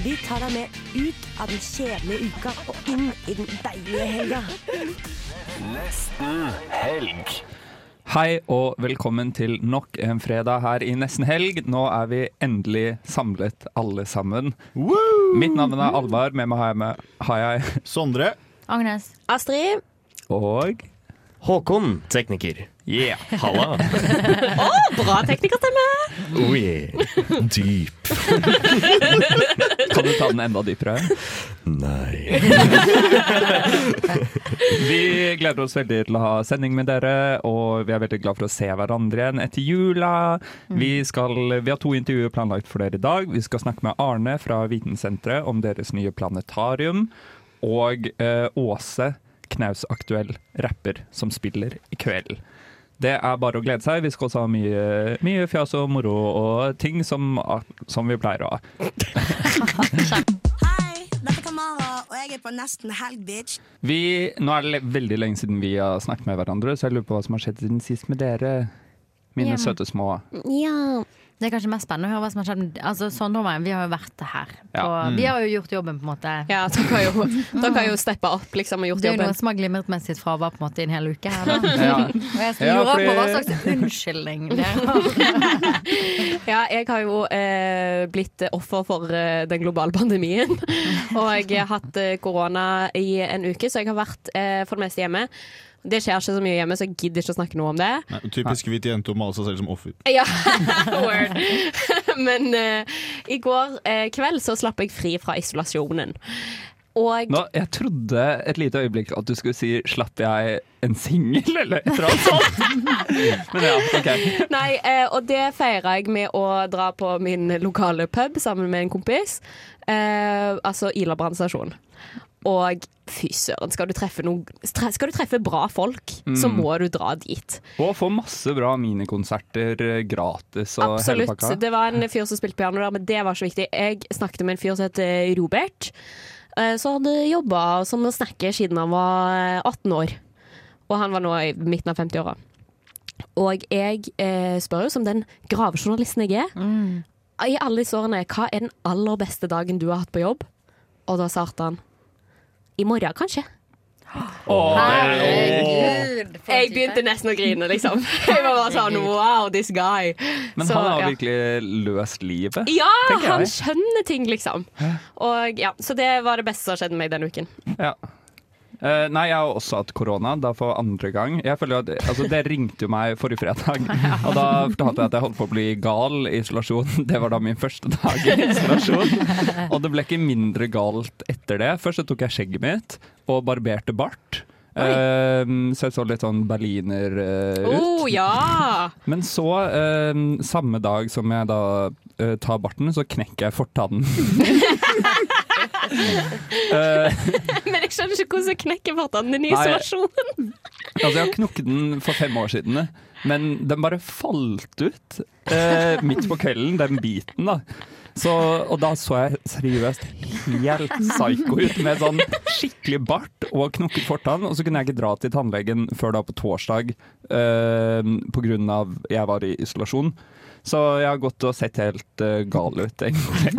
Vi tar deg med ut av den kjedelige uka og inn i den deilige helga. Nesten helg. Hei og velkommen til nok en fredag her i Nesten Helg. Nå er vi endelig samlet alle sammen. Mitt navn er Alvar, med meg har jeg, med, har jeg Sondre. Agnes. Astrid. og Håkon, tekniker. Yeah. Halla. Bra teknikerstemme. Oh yeah. Dyp. Kan du ta den enda dypere? Nei. Vi gleder oss veldig til å ha sending med dere, og vi er veldig glad for å se hverandre igjen etter jula. Vi, skal, vi har to intervjuer planlagt for dere i dag. Vi skal snakke med Arne fra Vitensenteret om deres nye planetarium, og eh, Åse, knausaktuell rapper, som spiller i kveld. Det er bare å glede seg. Vi skal også ha mye, mye fjas og moro og ting som, som vi pleier å ha. Hei, dette er Kamara, og jeg er på nesten helg, bitch. Vi, nå er det veldig lenge siden vi har snakket med hverandre, så jeg lurer på hva som har skjedd siden sist med dere. Mine Ja. søte små. Ja. Det er kanskje mest spennende å høre hva som har skjedd. Altså, Sondre og meg, vi har jo vært her. Ja. Mm. Vi har jo gjort jobben, på en måte. Ja, dere har jo, dere har jo steppa opp liksom, og gjort jobben. Det er jo jobben. noen som har glimret med sitt fravær på en måte i en hel uke her. Da. Ja. Og jeg Ja, lurer fordi- på hva slags unnskyldning dere har. Ja, jeg har jo eh, blitt offer for eh, den globale pandemien. Og jeg har hatt eh, korona i en uke, så jeg har vært eh, for det meste hjemme. Det skjer ikke så mye hjemme, så jeg gidder ikke å snakke noe om det. Nei, typisk hvit jente å male seg selv som offer. Ja, word. Men uh, i går uh, kveld så slapp jeg fri fra isolasjonen. Og Nå, jeg trodde et lite øyeblikk at du skulle si 'slapp jeg en singel', eller et eller annet sånt. Men ja, OK. Nei, eh, og det feira jeg med å dra på min lokale pub sammen med en kompis. Eh, altså Ila brannstasjon. Og fy søren, skal du treffe noen Skal du treffe bra folk, så Mm. må du dra dit. Og få masse bra minikonserter eh, gratis og hele Absolutt. pakka. Det var en fyr som spilte piano der, men det var så viktig. Jeg snakket med en fyr som heter Robert, Så som hadde jobba som snakker siden han var eh, 18 år. Og han var nå i midten av 50-åra. Og jeg eh, spør jo som den gravejournalisten jeg er, i alle disse årene, hva er den aller beste dagen du har hatt på jobb? Og da svarte han i morgen, kanskje. Herregud. Oh. Jeg begynte nesten å grine, liksom. Jeg var bare sånn wow, this guy. Men Så, han har ja. virkelig løst livet. Ja, han skjønner ting, liksom. Og ja, Så det var det beste som har skjedd med meg denne uken. Ja. Eh, nei, jeg har også hatt korona, da for andre gang. Jeg føler at, altså, Det ringte jo meg forrige fredag, og da fortalte jeg at jeg holdt på å bli gal i isolasjon. Det var da min første dag i isolasjon. Og det ble ikke mindre galt etter det. Først så tok jeg skjegget mitt og barberte bart. Uh, så jeg så litt sånn berliner uh, ut. Oh, ja! Men så, uh, samme dag som jeg da tar barten, så knekker jeg fortannen. Eh, Men jeg skjønner ikke hvordan jeg knekker fortannen din i isolasjon. Altså, jeg har knukket den for fem år siden, men den bare falt ut eh, midt på kvelden, den biten, da. Så, og da så jeg seriøst helt psycho ut, med sånn skikkelig bart og knukket fortann. Og så kunne jeg ikke dra til tannlegen før da på torsdag eh, av jeg var i isolasjon. Så jeg har gått og sett helt uh, gal ut, egentlig.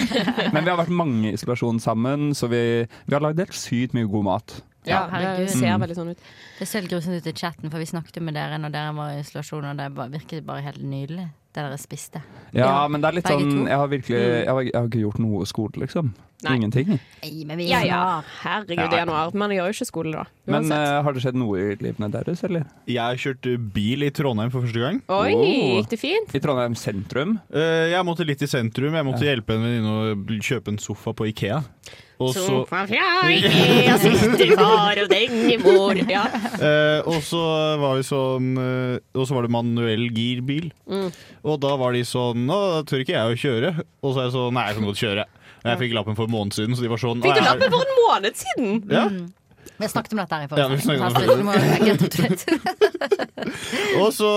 Men vi har vært mange i isolasjon sammen, så vi, vi har lagd helt sykt mye god mat. Ja, herregud. det ser veldig sånn ut. Det ser helt grusomt ut i chatten, for vi snakket jo med dere når dere var i isolasjon, og det virket bare helt nydelig, det dere spiste. Ja, Ja, men det er litt begge sånn. Jeg har virkelig jeg har, jeg har ikke gjort noe skole, liksom. Nei. Ingenting. Nei, men vi Ja ja, herregud, Ja. i januar. Man gjør jo ikke skole da. Men Uansett. eh, har det skjedd noe i livene deres, eller? Jeg kjørte bil i Trondheim for første gang. Oi, Oh. gikk det fint? I Trondheim sentrum? Uh, Jeg måtte litt i sentrum. Jeg måtte hjelpe en venninne å kjøpe en sofa på Ikea. Og så, og. Ja. eh, og så var vi sånn eh, Og så var det manuell girbil. Mm. Og da var de sånn Nå tør ikke jeg å kjøre. Og så er jeg sånn Nei, jeg kan godt kjøre. Jeg fikk lappen for en måned siden, så de var sånn Fikk du lappen for en måned siden? Ja. Vi snakket om dette her i Ja, vi forrige date. Og så,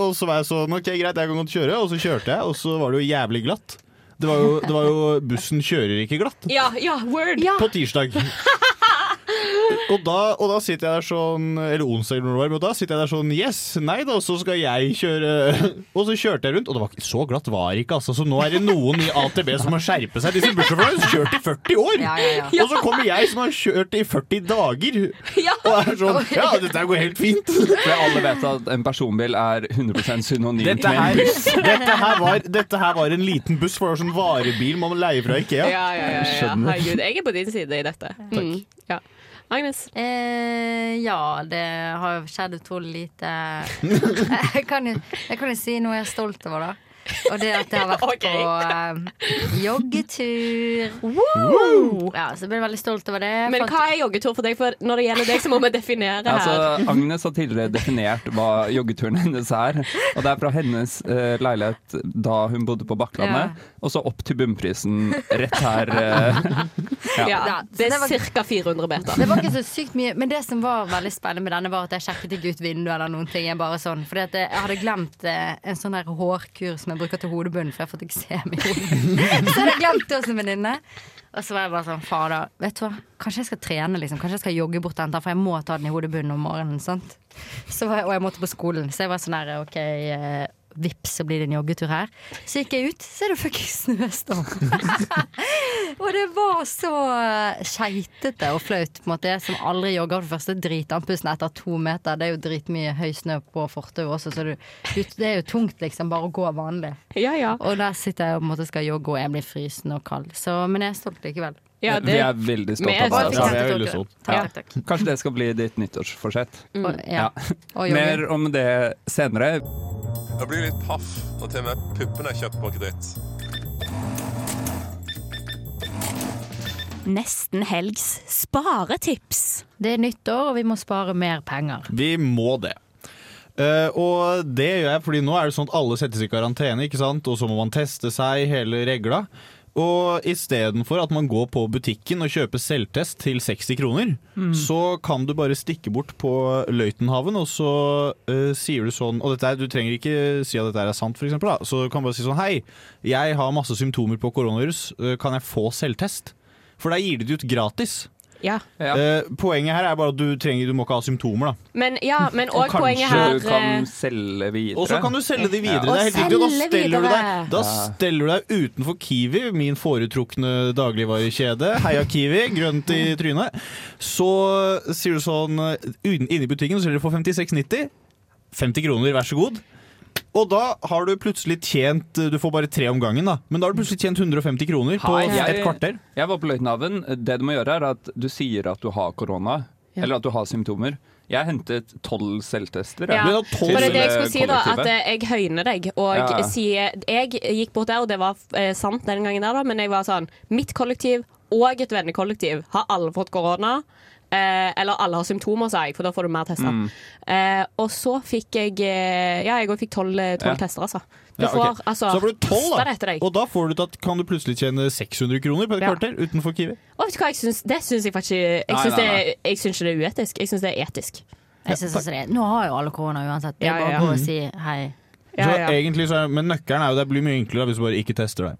og så var jeg sånn OK, greit, jeg kan godt kjøre. Og så kjørte jeg, og så var det jo jævlig glatt. Det var jo, det var jo Bussen kjører ikke glatt Ja, ja, word. på tirsdag. Og da, og da sitter jeg der sånn Eller onsdag eller når det var, men da sitter jeg der sånn Yes, nei da, så skal jeg kjøre Og så kjørte jeg rundt, og det var ikke så glatt var det ikke, altså. Så nå er det noen i AtB som må skjerpe seg. Disse bussjåførene har kjørt i 40 år! Ja, ja, ja. Og så kommer jeg som har kjørt i 40 dager, Ja. og er sånn Ja, dette går helt fint. For alle vet at en personbil er 100 synonymt Dette med en buss. dette, her var, dette her var en liten buss, for det var sånn varebil man må leie fra Ikea. Ja, ja, ja. Herregud, jeg er på din side i dette. Mm, ja. Agnes? Eh, ja, det har skjedd utrolig lite. Jeg kan, jo, jeg kan jo si noe jeg er stolt over, da. Og det at jeg har vært okay. på uh, joggetur. Woo! Ja, så jeg ble veldig stolt over det. Men hva er joggetur for deg? For når det gjelder deg, så må vi definere her. Altså, Agnes har tidligere definert hva joggeturen hennes er. Og det er fra hennes uh, leilighet da hun bodde på Bakklandet, og så opp til bunnprisen rett her. Uh, ja. ja, Ja, det er var- ca. 400 meter. Det var ikke så sykt mye, men det som var veldig spennende med denne, var at jeg sjekket ikke ut vinduet eller noen ting. Jeg bare sånn, fordi at jeg hadde glemt en sånn der hårkur som jeg bruker til hodebunnen, for jeg har fått eksem i hodet. Så hadde jeg glemt det hos en venninne. Og så var jeg bare sånn, fader, vet du hva, kanskje jeg skal trene, liksom. Kanskje jeg skal jogge bort den, for jeg må ta den i hodebunnen om morgenen. sant? Jeg, og jeg måtte på skolen, så jeg var sånn her, OK. Eh, Vips, så blir det en joggetur her. Så gikk jeg ut, så er det fuckings snøstorm. og det var så eh, skeitete og flaut. på en måte Jeg som aldri jogger for det første dritandpusten etter to meter. Det er jo dritmye høy snø på fortauet også, så du, du, det er jo tungt liksom bare å gå vanlig. Ja, ja. Og der sitter jeg og på en måte skal jogge, og jeg blir frysende og kald. Så, men jeg er stolt likevel. ja Vi er veldig stolte av deg. Ja, vi er veldig stolt. Takk, Ja. takk, takk. Kanskje det skal bli ditt nyttårsforsett. Mm. Ja. Mer om det senere. Jeg blir litt paff når til og med puppene er kjøpt på kreditt. Nesten helgs sparetips. Det er nyttår, og vi må spare mer penger. Vi må det. Uh, og det gjør jeg fordi nå er det sånn at alle settes i karantene, ikke sant? og så må man teste seg, hele regla. Og istedenfor at man går på butikken og kjøper selvtest til 60 kroner, så kan du bare stikke bort på Løitenhaven, og så uh, sier du sånn Og dette du trenger ikke si at dette er sant, for eksempel, da. Så du kan bare si sånn Hei, jeg har masse symptomer på koronavirus, eh, kan jeg få selvtest? For da gir de det ut gratis. Ja. Ja. Eh, poenget her er bare at du trenger Du må ikke ha symptomer, da. Men, ja, men Og Kanskje poenget her du kan eh, selge videre. Og så kan du selge de videre. Ja. Det er helt riktig. Da steller, du deg, da Ja. steller du deg utenfor Kiwi, min foretrukne dagligvarekjede. Heia Kiwi, grønt i trynet. Så sier du sånn Inne i butikken så selger du for 56,90. 50 kroner, vær så god. Og da har du plutselig tjent Du får bare tre om gangen, da. Men da har du plutselig tjent 150 kroner på Hei, jeg- et kvarter. Jeg var på Løitenhaven. Det du må gjøre, er at du sier at du har korona, eller at du har symptomer. Jeg hentet tolv selvtester. Ja. Ja. Tolv det er det jeg skulle si, da. At eh, jeg høyner deg. Og Ja. sier Jeg gikk bort der, og det var eh, sant den gangen der, da, men jeg var sånn Mitt kollektiv og et vennekollektiv har alle fått korona. Eh, eller alle har symptomer, sa jeg, for da får du mer tester. Mm. Eh, og så fikk jeg eh, Ja, jeg òg fikk tolv eh, tolv Ja. tester, altså. Du Ja, okay. får altså Så får du tolv, kaste da. Og da får du tatt, kan du plutselig tjene 600 kroner på et Ja. kvarter utenfor Kiwi. Og vet du hva jeg syns? Det syns jeg faktisk Jeg Nei, syns nei, det, jeg syns ikke det er uetisk. Jeg syns det er etisk. Jeg synes også det. Nå har jo alle korona uansett. Det er bare ja. å gå og si hei. Ja, så egentlig så Men nøkkelen er jo det blir mye enklere hvis du bare ikke tester deg.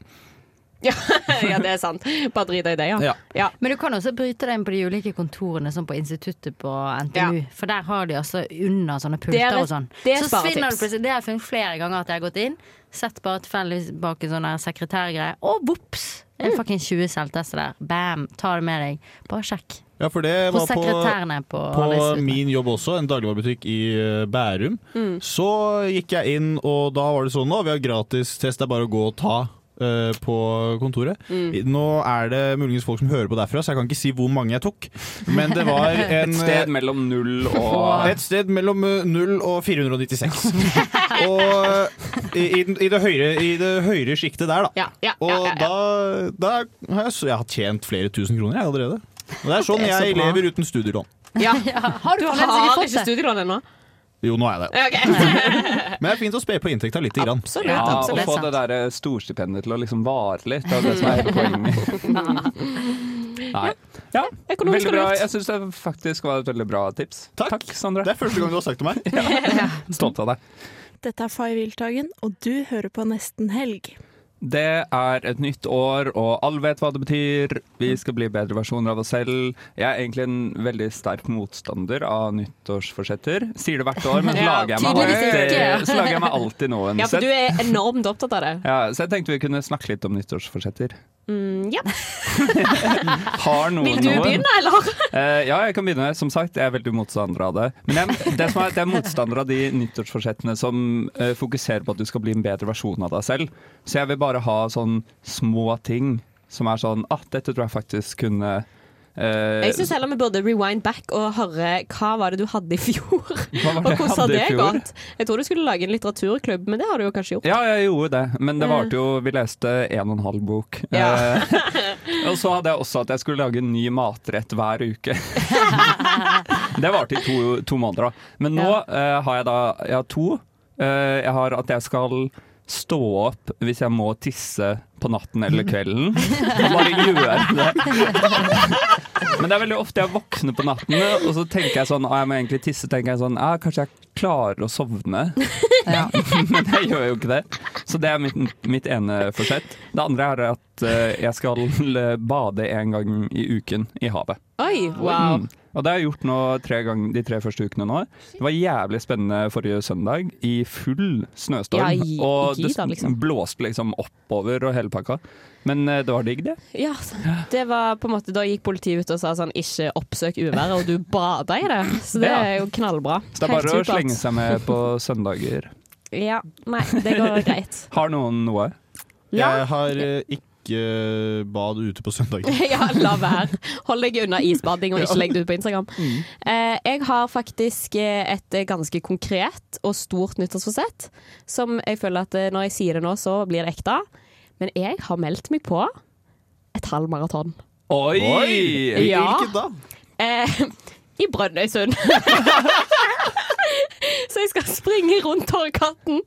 ja, det er sant. Bare drit i det, ja. Ja. ja. Men du kan også bryte deg inn på de ulike kontorene, som på instituttet på NTNU. For der har de altså under sånne Det er pulter og sånn. det er Så sparetips. Det har jeg funnet flere ganger at jeg har gått inn, sett bare tilfeldigvis bak en sånn sekretærgreie, og vops! Det Mm. er fucking 20 selvtester der. Bam! Ta det med deg. Bare sjekk. Ja, for det var på på, På min jobb også, en dagligvarebutikk i eh, Bærum, Mm. så gikk jeg inn, og da var det sånn nå, vi har gratis test, det er bare å gå og ta eh, på kontoret. Mm. Nå er det muligens folk som hører på derfra, så jeg kan ikke si hvor mange jeg tok. Men det var en Et sted mellom null og et sted mellom null 0 og 496. og i, i, i det høyre, i det høyre sjiktet der, da. Ja, ja, Og ja, da, da har jeg, så jeg har tjent flere tusen kroner jeg allerede. Og det er sånn Det er jeg bra. lever uten studielån. Ja. Har du, Du har ikke fått ikke studielån ennå? Jo, nå er jeg det. Okay. Men det er fint å spe på inntekta lite grann. Absolutt. Ja, og få det der eh, storstipendet til å liksom vare litt. Det er det som er hele poenget. Nei. Ja, Økonomisk veldig bra. Jeg syns det faktisk var et veldig bra tips. Takk. Sondre. Det er første gang du har sagt det til meg. Stolt av deg. Dette er Fay Wiltagen, og du hører på Nesten Helg. Det er et nytt år, og alle vet hva det betyr. Vi skal bli bedre versjoner av oss selv. Jeg er egentlig en veldig sterk motstander av nyttårsforsetter. Sier det hvert år, men Ja, lager jeg meg alltid, så lager jeg meg alltid noen. Ja, for du er enormt opptatt av det. ja, så jeg tenkte vi kunne snakke litt om nyttårsforsetter. Mm, ja. Vil du begynne, eller? uh, ja, jeg kan begynne. Som sagt, jeg er veldig motstander av det. Men jeg, det som er, det er motstander av de nyttårsforsettene som uh, fokuserer på at du skal bli en bedre versjon av deg selv. Så jeg vil bare ha sånn små ting som er sånn ah, dette tror jeg faktisk kunne Jeg syns heller vi burde rewind back og høre hva var det du hadde i fjor. Og hvordan har det gått? Jeg tror du skulle lage en litteraturklubb, men det har du jo kanskje gjort. Ja, jeg gjorde det, men det varte jo Vi leste en og en halv bok. Ja. Eh, og så hadde jeg også at jeg skulle lage en ny matrett hver uke. det varte i to, to måneder, da. Men nå eh, har jeg da Jeg har to. Uh, jeg har at jeg skal stå opp hvis jeg må tisse på natten eller kvelden. Og bare gjøre det. Men det er veldig ofte jeg våkner på natten, og så tenker jeg sånn ah, Jeg må egentlig tisse. tenker jeg sånn, ah, Kanskje jeg klarer å sovne. Men jeg gjør jo ikke det. Så det er mitt, mitt ene forsett. Det andre er at eh, jeg skal bade en gang i uken i havet. Oi, wow. Mm. Og det har jeg gjort nå tre gang, de tre første ukene nå. Det var jævlig spennende forrige søndag, i full snøstorm. Ja, i- og i det liksom. blåste liksom oppover og hele pakka. Men eh, det var digg, det. Ja, det var på en måte Da gikk politiet ut og sa sånn ikke oppsøk uværet, og du bada i det. Så det Ja. er jo knallbra. Så det er Helt bare å slenge seg med på søndager. Ja, nei, det går greit. Har noen noe? Jeg har eh, ikke bad ute på søndager. ja, la være. Hold deg unna isbading og ikke legg det ut på Instagram. Eh, jeg har faktisk eh, et eh, ganske konkret og stort nyttårsforsett, som jeg føler at når jeg sier det nå, så blir det ekte. Men jeg har meldt meg på et halvmaraton. Oi! Ja. Hvilket da? Eh, I Brønnøysund. så jeg skal springe rundt Torgkatten.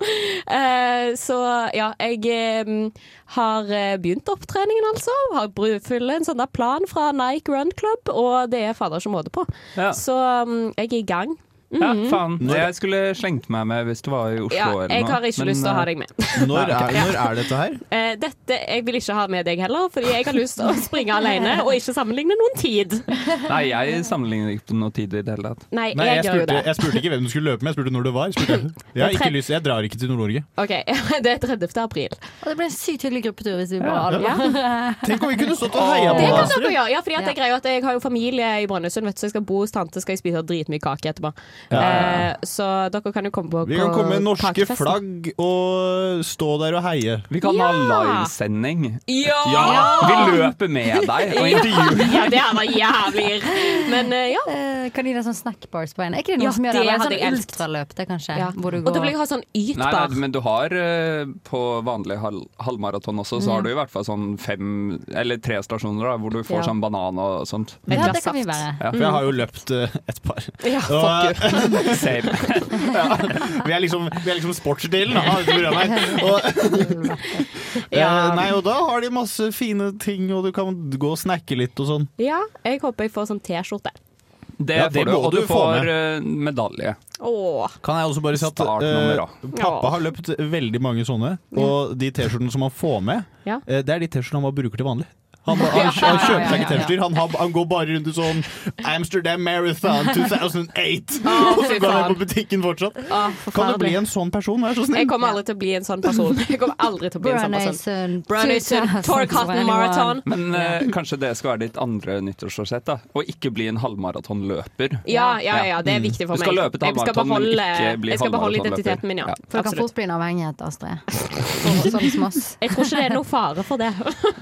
Uh, så ja, jeg um, har eh, begynt opptreningen, altså. Har bru- en sånn plan fra Nike Run Club, og det er fader ikke måte på. Ja. Så um, jeg er i gang. Ja, faen. Når... Jeg skulle slengt meg med hvis du var i Oslo Ja, eller jeg noe. har ikke men, lyst til å ha deg med. Når er, når er dette her? Eh, dette, jeg vil ikke ha med deg heller, fordi jeg har lyst til å springe alene og ikke sammenligne noen tid. Nei, jeg sammenligner ikke noen tid i det hele tatt. Nei, Nei, jeg, jeg spurte, jeg spurte ikke hvem du skulle løpe med, jeg spurte når det var. Jeg, jeg har ikke lyst, jeg drar ikke til Nord-Norge. OK, det er 30. april. Og det blir en sykt hyggelig gruppetur hvis vi bare alle Ja. Tenk om vi kunne stått og heia på Det kan dere gjøre. Ja, fordi at jeg, greier at jeg har jo familie i Brønnøysund, så jeg skal bo hos tante skal jeg spise dritmye kake etterpå. Ja. Eh, så dere kan jo komme på, Vi kan komme med norske kakefesten. flagg og stå der og heie. Vi kan Ja! ha livesending. Ja! Vi løper med deg og intervjuer. Ja, det hadde vært jævlig. Men eh, ja. Eh, Kan de ha sånn snackbars på en? Er ikke det noe Ja, som gjør det? det sånn ultraløp, det kanskje? ja. Hvor du Og da går vil jeg ha sånn ytbar. nei, men du har på vanlig hal halvmaraton også, så har du i hvert fall sånn fem eller tre stasjoner da, hvor du får Ja. sånn banan og sånt. Ja, det kan vi være. Ja. For jeg har jo løpt et par. Ja, Og, fuck you. Same. vi er liksom, vi er liksom sportsdelen av dette programmet. her. Og, Ja. eh, nei, og da har de masse fine ting, og du kan gå og snakke litt og sånn. Ja, jeg håper jeg får sånn T-skjorte. Det Ja, det du, og du du får med. medalje. Åh. Kan jeg også bare si at eh, pappa Ja. har løpt veldig mange sånne, og de T-skjortene som han får med, Ja. eh, det er de T-skjortene han bare bruker til vanlig. Han, han, han kjøper seg ikke T-skjorter, han, han går bare rundt i sånn Amsterdam Marathon 2008. Og så går han på butikken fortsatt. Kan du bli en sånn person, vær så snill? Jeg kommer aldri til å bli en sånn person. Jeg kommer aldri til å bli en sånn person. Brønnøysund Brønnøysund, Marathon. Men eh, kanskje det skal være ditt andre nyttårsforsett? da Å ikke bli en halvmaratonløper. Ja, ja, ja, det er Mm. viktig for Du meg. skal løpe et jeg skal halvmaraton, men beholde, ikke bli jeg skal beholde halvmaratonløper. identiteten min, ja. For det kan fort bli en avhengighet, Astrid. Sånn som oss. Jeg tror ikke det er noe fare for det.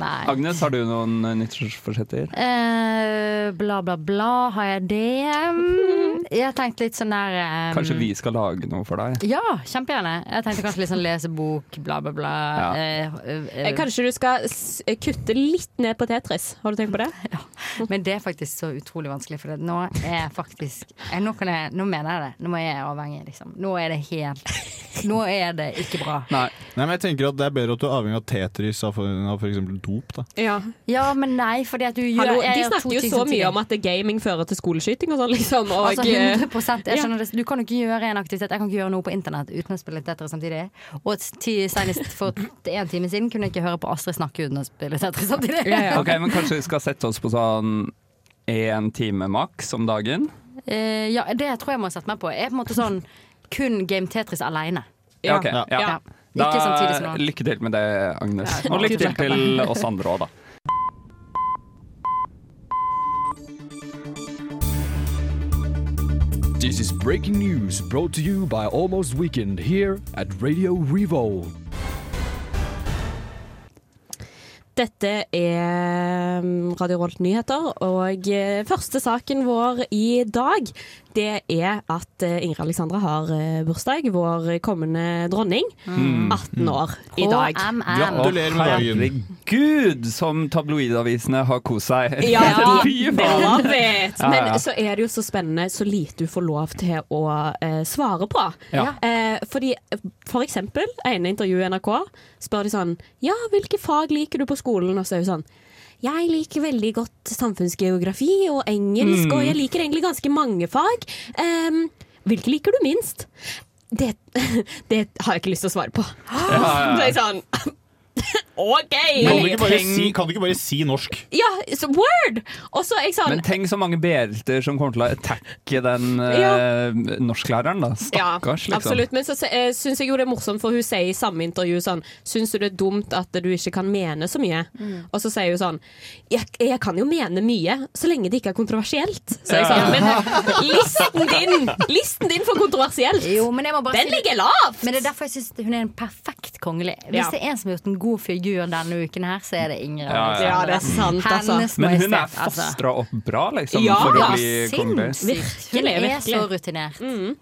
Agnes, har du noen eh, nyttårsforsetter? Eh, bla, bla, bla. Har jeg det? Jeg har tenkt litt sånn der um, Kanskje vi skal lage noe for deg? Ja, kjempegjerne. Jeg tenkte kanskje litt sånn lesebok, bla, bla, bla. Ja. Eh, eh, Eh, Kanskje du skal s kutte litt ned på Tetris? Har du tenkt på det? Ja. Men det er faktisk så utrolig vanskelig, for det. nå er faktisk eh, nå, kan jeg, nå mener jeg det. Nå er jeg avhengig, liksom. Nå er det helt Nå er det ikke bra. Nei. Nei, men jeg tenker at Det er bedre at du er avhengig av Tetris av f.eks. dop. da Ja. Ja, men nei, fordi at du gjør Hallo, de snakker jo så mye om at gaming fører til skoleskyting og sånn, liksom. Og, Altså 100 jeg Ja. skjønner det. Du kan jo ikke gjøre en aktivitet Jeg kan ikke gjøre noe på internett uten å spille Tetris samtidig. Og senest for en time siden kunne jeg ikke høre på Astrid snakke uten å spille Tetris samtidig. Ok, men Kanskje vi skal sette oss på sånn én time maks om dagen? Uh, ja, det tror jeg må sette meg på. Jeg er på en måte sånn kun Game Tetris aleine. Ja, okay, ja. Ja. Da, Ikke samtidig som noe lykke til med det, Agnes. Ja, Og lykke til til oss andre òg, da. This is breaking news brought to you by Almost Weekend here at Radio Revolve. Dette er Radio Rolt nyheter, og eh, første saken vår i dag, det er at eh, Ingrid Alexandra har eh, bursdag, vår kommende dronning. Mm. 18 år i dag. Gratulerer med dagen. Herregud, som tabloidavisene har kost seg. Ja, Fy faen. Men så er det jo så spennende så lite du får lov til å eh, svare på. Ja. Eh, fordi for eksempel, ene intervju i NRK spør de sånn Ja, hvilke fag liker du på skolen? Og så er hun sånn jeg liker veldig godt samfunnsgeografi og engelsk, Mm. og jeg liker egentlig ganske mange fag. Um, hvilke liker du minst? Det, det har jeg ikke lyst til å svare på. ja, ja. Så er jeg sånn OK! Kan du, ikke bare si, kan du ikke bare si norsk? Ja, så word! Også, jeg sånn Men tenk så mange BR-er som kommer til å attacke den Ja. eh, norsklæreren, da. Stakkars, ja, liksom. Men så uh, syns jeg jo det er morsomt, for hun sier i samme intervju sånn Syns du det er dumt at du ikke kan mene så mye? Mm. Og så sier hun sånn jeg, jeg kan jo mene mye, så lenge det ikke er kontroversielt. Så jeg Ja. sånn, men eh, listen din Listen din for kontroversielt, Jo, men jeg må bare den si- ligger lavt! Men det er derfor jeg syns hun er en perfekt kongelig. Hvis Ja. det er en som har gjort en god figur denne uken her, så er det Ingrid. Ja, ja. Ja, det er sant, altså. Hennes Men hun er altså. fostra opp bra, liksom, Ja, for å bli kongelig. Hun er virkelig. så rutinert.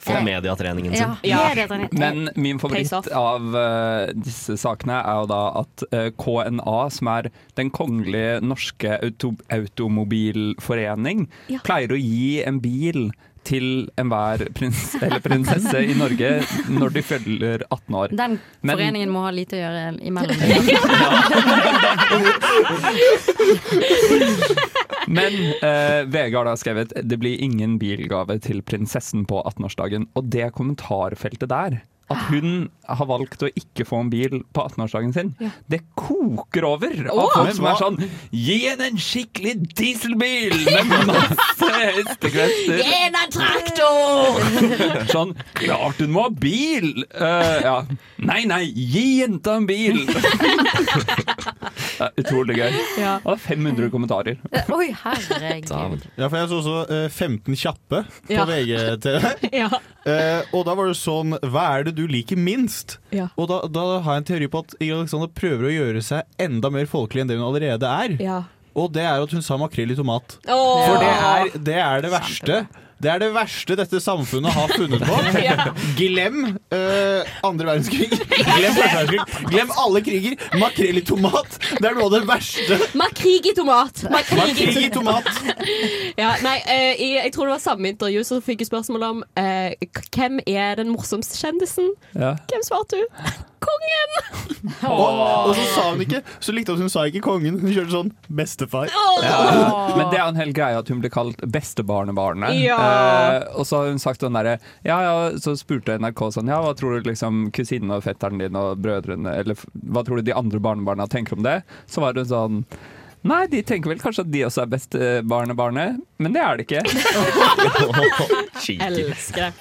Fra mediatreningen sin. Ja, mediatrening. Men min favoritt av uh, disse sakene er jo da at uh, KNA, som er Den kongelige norske auto automobilforening, Ja. pleier å gi en bil til enhver prins eller prinsesse i Norge når de fyller 18 år. Den Men- foreningen må ha lite å gjøre imellom. Men eh, VG har da skrevet det blir ingen bilgave til prinsessen på 18-årsdagen. Og det kommentarfeltet der, at hun har valgt å ikke få en bil på 18-årsdagen sin, Ja. det koker over av oh, folk som er sånn Gi henne en skikkelig dieselbil med masse hestekrefter! Gi henne en traktor! Sånn Klart hun må ha bil! Uh, ja. Nei, nei, gi jenta en bil! Utrolig gøy. Ja. Og det er 500 kommentarer. Oi, herregud. Ja, for jeg så også uh, 15 kjappe på Ja. VGTV. Ja. Eh, og da var det sånn Hva er det du liker minst? Ja. Og da, da har jeg en teori på at Alexander prøver å gjøre seg enda mer folkelig enn det hun allerede er. Ja. Og det er at hun sa makrell i tomat. Åh. For det er, det er det verste. Det er det verste dette samfunnet har funnet på. Ja. Glem uh, andre verdenskrig. Glem første verdenskrig. Glem alle kriger. Makrell i tomat. Det er noe av det verste. Makrig i tomat! Makrig i tomat. Ja, nei, uh, i, jeg tror det var samme intervju så fikk jeg spørsmål om uh, hvem er den morsomste kjendisen. Ja. Hvem svarte hun? Kongen! Og, og så sa hun ikke Så likte hun at hun sa ikke kongen. Hun kjørte sånn bestefar. Ja. Men det er en hel greie at hun blir kalt bestebarnebarnet. Ja. Eh, og så har hun sagt sånn derre Ja, ja, så spurte NRK sånn Ja, hva tror du liksom kusinen og fetteren din og brødrene Eller hva tror du de andre barnebarna tenker om det? Så var hun sånn Nei, de tenker vel kanskje at de også er best barnebarnet, men det er det ikke. Elsker det.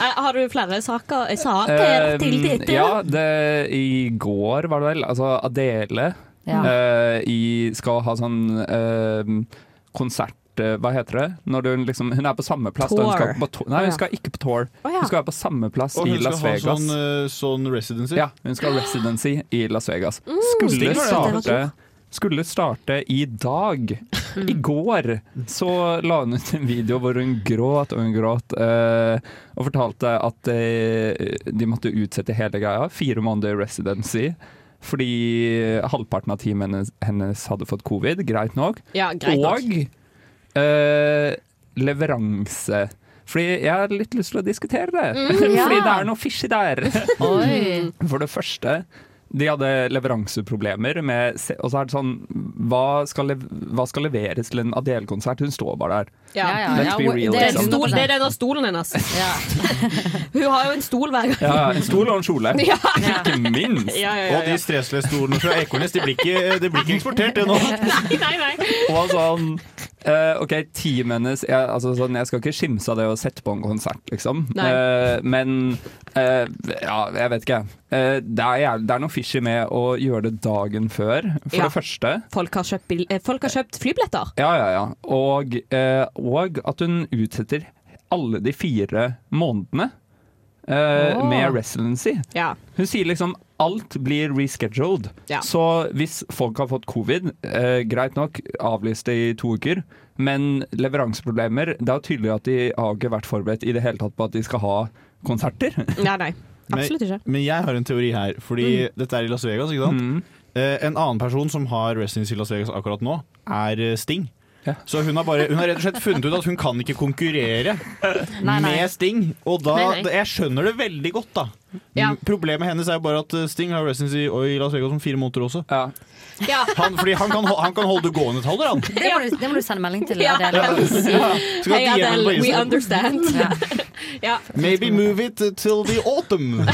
Eh, har du flere saker? eh, Saker til Um, dette? ja, det, i går var det vel. Altså Adele Ja. uh, i, skal ha sånn uh, konsert eh, hva heter det? Når hun, liksom, hun er på samme plass. Hun skal, på to nei, hun skal ikke på tour. Hun skal være på samme plass i Og i hun skal ha sånn, eh, sånn residency. Ja, hun skal ha residency i Las Vegas. Mm, Skulle starte, skulle starte i dag. I går så la hun ut en video hvor hun gråt og hun gråt, eh, og fortalte at eh, de måtte utsette hele greia. Fire måneder residency. Fordi halvparten av teamet hennes, hennes hadde fått covid, greit nok. Ja, greit nok. og eh, leveranse. Fordi jeg har litt lyst til å diskutere det. Mm, ja. Fordi det er noe fishy der. For det første, de hadde leveranseproblemer med Og så er det sånn Hva skal, hva skal leveres til en Adele-konsert? Hun står bare der. Ja. Let's be real, det, er liksom. stol, det er denne stolen hennes. Hun har jo en stol hver gang. Ja, en stol og en kjole. Ja. Ikke minst. Ja, ja, ja, Og de stressløse stolene fra Ekornes, de blir ikke, de blir ikke eksportert det nå. Nei, nei. Og sånn eh, OK, teamet hennes jeg, altså, sånn, jeg skal ikke skimse av det å sette på en konsert, liksom. Eh, men uh, ja, jeg vet ikke. Det, er, det er noe fishy med å gjøre det dagen før, for Ja. det første. Folk har kjøpt, bil- folk har kjøpt flybilletter. Ja, ja, ja. Og, og at hun utsetter alle de fire månedene eh, Åh. med residency. Ja. Hun sier liksom alt blir rescheduled. Ja. Så hvis folk har fått covid, eh, greit nok, avlyst det i to uker. Men leveranseproblemer Det er tydelig at de har ikke vært forberedt i det hele tatt på at de skal ha konserter. Nei, nei. Absolutt ikke. Men, men jeg har en teori her, fordi Mm. dette er i Las Vegas, ikke sant? Eh, en annen person som har residency i Las Vegas akkurat nå, er eh, Sting. Så hun har, bare, hun har rett og slett funnet ut at hun kan ikke konkurrere Nei, nei. med Sting. Og da, Nei, nei. Jeg skjønner det veldig godt, da. Ja. Problemet hennes er jo bare at eh, Sting har residency i Las Vegas om fire måneder også. Ja. Han, fordi han kan, han kan holde det gående et halvt år, han. Det må, du, det må du sende melding til Ja. Adele. Ja. Skal Hei, Adele, we understand. ja. Maybe move it till the autumn.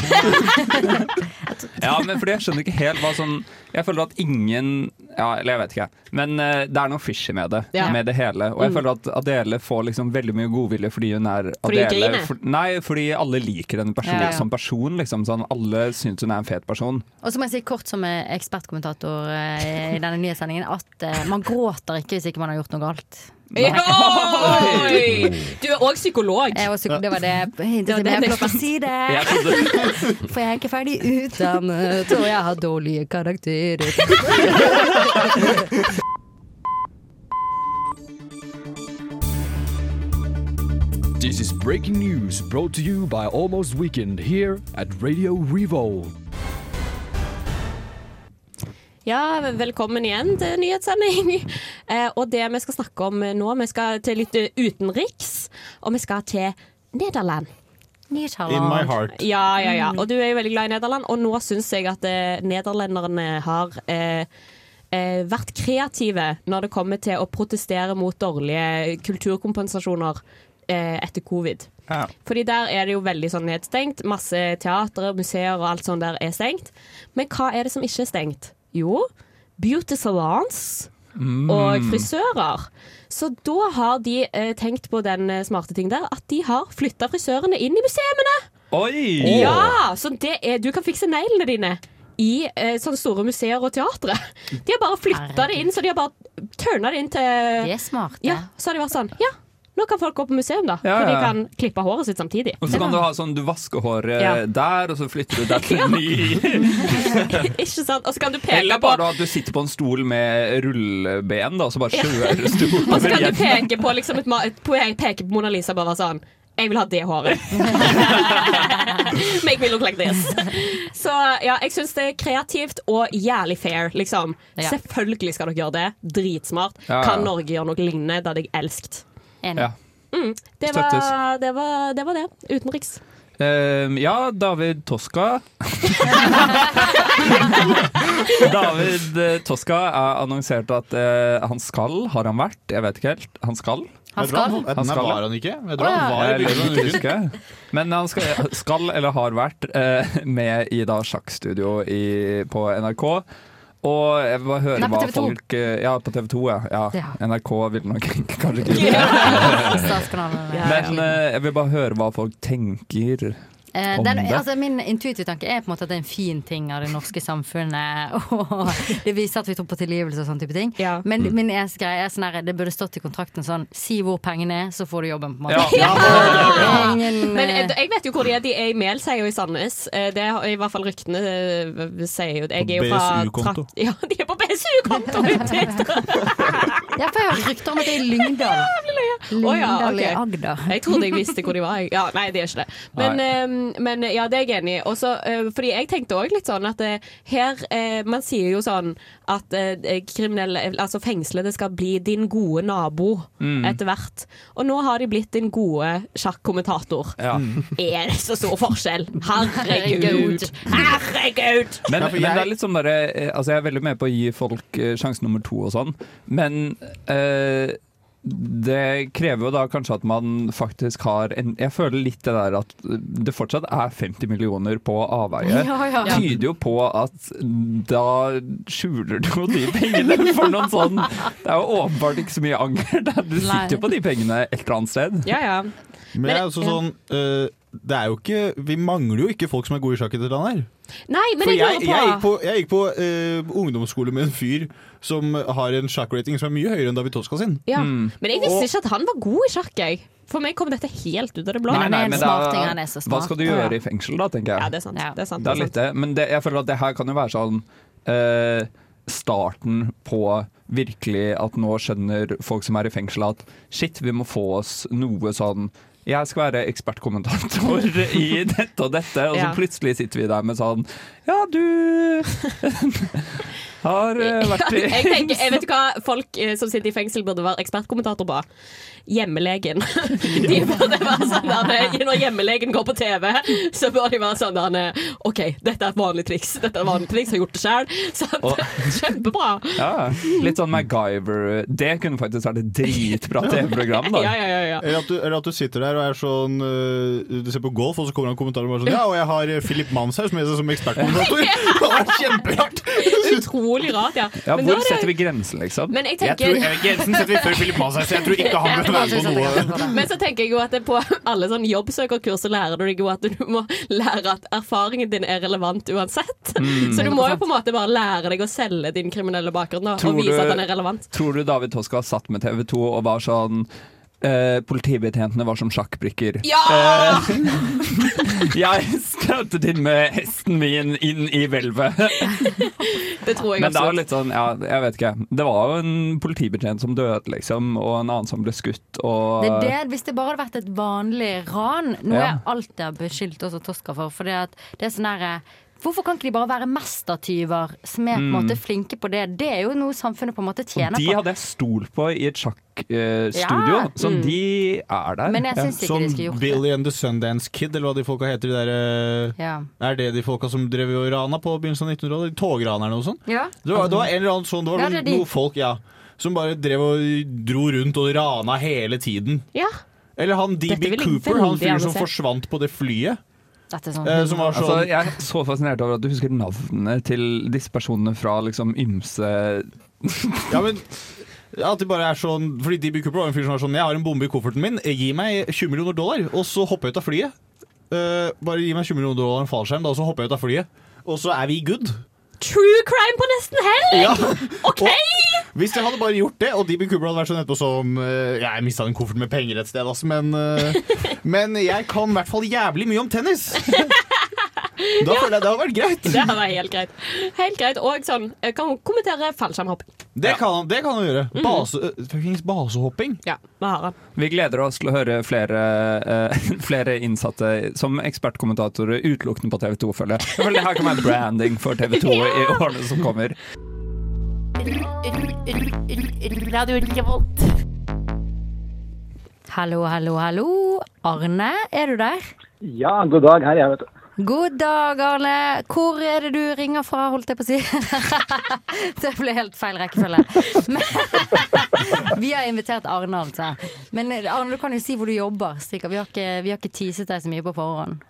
Ja, men fordi jeg skjønner ikke helt hva sånn Jeg føler at ingen Ja, eller jeg vet ikke. Men uh, det er noe fishy med det. Ja. Med det hele. Og jeg Mm. føler at Adele får liksom veldig mye godvilje fordi hun er Fordi Adele. For, nei, fordi alle liker henne person, Ja, som person. Liksom, sånn, alle syns hun er en fet person. Og så må jeg si kort som ekspertkommentator uh, i denne nye sendingen at uh, man gråter ikke hvis ikke man har gjort noe galt. Oi! Du er òg psykolog. Jeg var også psyko- det var det jeg hintet til å si det. For jeg er ikke ferdig utdannet, og jeg har dårlige karakterer. This is breaking news brought to you by Almost Weekend here at Radio Revolve. Ja, velkommen igjen til nyhetssending. Eh, og det vi skal snakke om nå, vi skal til litt utenriks, og vi skal til Nederland. In my heart. Ja, ja, ja. Og du er jo veldig glad i Nederland, og nå syns jeg at eh, nederlenderne har eh, eh, vært kreative når det kommer til å protestere mot dårlige kulturkompensasjoner eh, etter covid. Fordi der er det jo veldig sånn nedstengt. Masse teatre, museer og alt sånt der er stengt. Men hva er det som ikke er stengt? Jo, beauty salons og frisører. Så da har de eh, tenkt på den eh, smarte ting der, at de har flytta frisørene inn i museene. Oi! Ja, så det er, du kan fikse neglene dine i eh, sånne store museer og teatre. De har bare flytta det inn, så de har bare turna det inn til Det er smarte. Ja, så har de vært sånn Ja, nå kan folk gå på museum, da. Ja, For de kan klippe håret sitt samtidig. Og så kan du ha sånn, du vasker håret Ja. der, og så flytter du der til en ny. Ikke sant? Og så kan du peke Eller på bare at du sitter på en stol med rulleben, da, og så bare kjører du Og så kan du peke på liksom et, ma- et, peke på Mona Lisa bare sånn jeg vil ha det håret. Make me look like this. Så ja, jeg syns det er kreativt og jævlig fair, liksom. Ja. Selvfølgelig skal dere gjøre det. Dritsmart. Ja, ja. Kan Norge gjøre noe lignende? Det hadde jeg elsket. Enig. Ja. Mm, det, var, det, var, det var det. Utenriks. Ehm, ja, David Toska David eh, Toska er annonsert at uh, han skal, har han vært? Jeg vet ikke helt. Han skal? Han skal. han, Han skal, var han ikke? Jeg tror han var i. Men han skal, skal eller har vært uh, med i da sjakkstudio i, på NRK. Og jeg vil bare høre Nei, hva folk eh, Ja, på TV 2, ja. ja. Ja. NRK vil nok kanskje ikke det. Men uh, jeg vil bare høre hva folk tenker. Eh, den, altså, min intuitive tanke er på en måte at det er en fin ting av det norske samfunnet. Og det viser at vi tror på tilgivelse og sånne type ting. Ja. Men min eneste greie er sånn her, det burde stått i kontrakten sånn Si hvor pengene er, så får du jobben. på en måte Ja. Ingen, Men eh, jeg, vet jo hvor de er. De er i Melseio i Sandnes. Eh, Det er i hvert fall ryktene eh, sier jo Jeg er jo fra BSU-konto. Ja, de er på BSU-konto! Ja, for jeg har hørt rykter om at det er i Lyngdal. Ja, Lyngdal i. Agder. Jeg trodde jeg visste hvor de var. Ja, nei, det er ikke det. Men, uh, men ja, det er jeg enig i. Også, eh, fordi jeg tenkte òg litt sånn at uh, her eh, Man sier jo sånn at kriminelle, altså fengslede, skal bli din gode nabo Mm. etter hvert. Og nå har de blitt din gode sjakkommentator. Ja. Er det så stor forskjell? Herregud! Herregud! Men, men det er litt sånn derre Altså, jeg er veldig med på å gi folk sjanse nummer to og sånn, men eh, det krever jo da kanskje at man faktisk har en Jeg føler litt det der at det fortsatt er 50 millioner på avveie. Ja, ja. Tyder jo på at da skjuler du jo de pengene for noen sånn Det er jo åpenbart ikke så mye anger der. Du sitter jo på de pengene et eller annet sted. Ja, ja. Men jeg er også sånn øh, Det er jo ikke Vi mangler jo ikke folk som er gode i sjakk i dette landet her. Nei, men For jeg jeg, jeg gikk på jeg gikk på uh, ungdomsskole med en fyr som har en sjakkrating som er mye høyere enn David Toska sin. ja. Mm. Men jeg visste ikke at han var god i sjakk, jeg. For meg kom dette helt ut av det blå. Nei, nei, men da- smarting, han så Hva skal du gjøre i fengsel da, tenker jeg. Ja, det er sant. Ja. Det er sant, Det er litt det. Men det, jeg føler at det her kan jo være sånn uh, starten på virkelig at nå skjønner folk som er i fengsel at shit, vi må få oss noe sånn jeg skal være ekspertkommentator i dette og dette, og så Ja. plutselig sitter vi der med sånn Ja, du har eh, vært i jeg, tenker, jeg vet hva folk eh, som sitter i fengsel burde være ekspertkommentator på. Hjemmelegen. De burde være sånn der, eh, Når hjemmelegen går på TV, så bør de være sånn der OK, dette er et vanlig triks. Dette er et vanlig triks, jeg har gjort det sjøl. Kjempebra. Ja, litt sånn MacGyver. Det kunne faktisk vært et dritbra TV-program. da Ja, ja, ja, ja. Eller at, du, eller at du sitter der og er sånn Du ser på golf, og så kommer det en kommentar og bare sånn Ja, og jeg har Philip Manshaus med seg som ekspertkommentator. Det var kjemperart! Utrolig rart, ja. Ja, Men Hvor det- setter vi grensen, liksom? Men jeg Jeg tror grensen setter vi før Philip Manshaus. Jeg tror ikke han bør være på noe. Men så tenker jeg jo at det på alle sånn jobbsøkerkurs så lærer du deg jo at du må lære at erfaringen din er relevant uansett. Mm. Så du må jo på en måte bare lære deg å selge din kriminelle bakgrunn da, og vise du- at den er relevant. Tror du David Toska satt med TV 2 og var sånn eh, Politibetjentene var som sjakkbrikker. Ja! Uh, jeg skjøtet inn med hesten min inn i hvelvet. Det tror jeg Men det jo absolutt. litt sånn, ja, jeg vet ikke. Det var jo en politibetjent som døde, liksom, og en annen som ble skutt, og Det er det, hvis det bare hadde vært et vanlig ran, noe Ja. jeg alltid har beskyldt også Toska for. For det, at det er sånn herre Hvorfor kan ikke de bare være mestertyver som er på en Mm. måte flinke på det? Det er jo noe samfunnet på en måte tjener på. de hadde jeg stolt på i et sjakkstudio, Ja. så Mm. de er der. Men jeg synes ikke de skulle gjort det. Billy and the Sundance Kid, eller hva de folka heter. De der, øh, Ja. Er det de folka som drev og rana på begynnelsen av 1900-tallet? Togranerne og sånn? Ja. Det var, det var en eller annen sånn Det var Ja, det er de. noen folk, ja. Som bare drev og dro rundt og rana hele tiden. Ja. Eller han DB Cooper, han fyren som forsvant på det flyet. Dette sånn Eh, som var sånn Altså, jeg er så fascinert over at du husker navnene til disse personene fra liksom ymse Ja, men at de bare er sånn Fordi de Cooper var en fyr som var sånn Jeg har en bombe i kofferten min, gi meg 20 millioner dollar, og så hopper jeg ut av flyet. Uh, bare gi meg 20 millioner dollar og en fallskjerm, da, og så hopper jeg ut av flyet. Og så er vi good. True crime på nesten helg! Ja. OK! Hvis jeg hadde bare gjort det, og DB Cooper hadde vært sånn etterpå som eh, ja, Jeg mista en koffert med penger et sted, altså, men eh, Men jeg kan i hvert fall jævlig mye om tennis! Da føler jeg det har vært greit. Det hadde vært helt greit. Helt greit. Og sånn, kan hun kommentere fallskjermhopping. Det kan det kan han gjøre. Mhm. Base, eh, fuckings basehopping. Ja, vi har han. Vi gleder oss til å høre flere, uh, flere innsatte som ekspertkommentatorer utelukkende på TV 2, føler jeg. Føler Det her kan være branding for TV 2 i årene som kommer. Radio Revolt. Hallo, hallo, hallo. Arne, er du der? Ja, god dag. Her er jeg, vet du. God dag, Arne. Hvor er det du ringer fra, holdt jeg på å si? det ble helt feil rekkefølge. Men, vi har invitert Arne, altså. Men Arne, du kan jo si hvor du jobber. Stikker. Vi har ikke, vi har ikke teaset deg så mye på forhånd.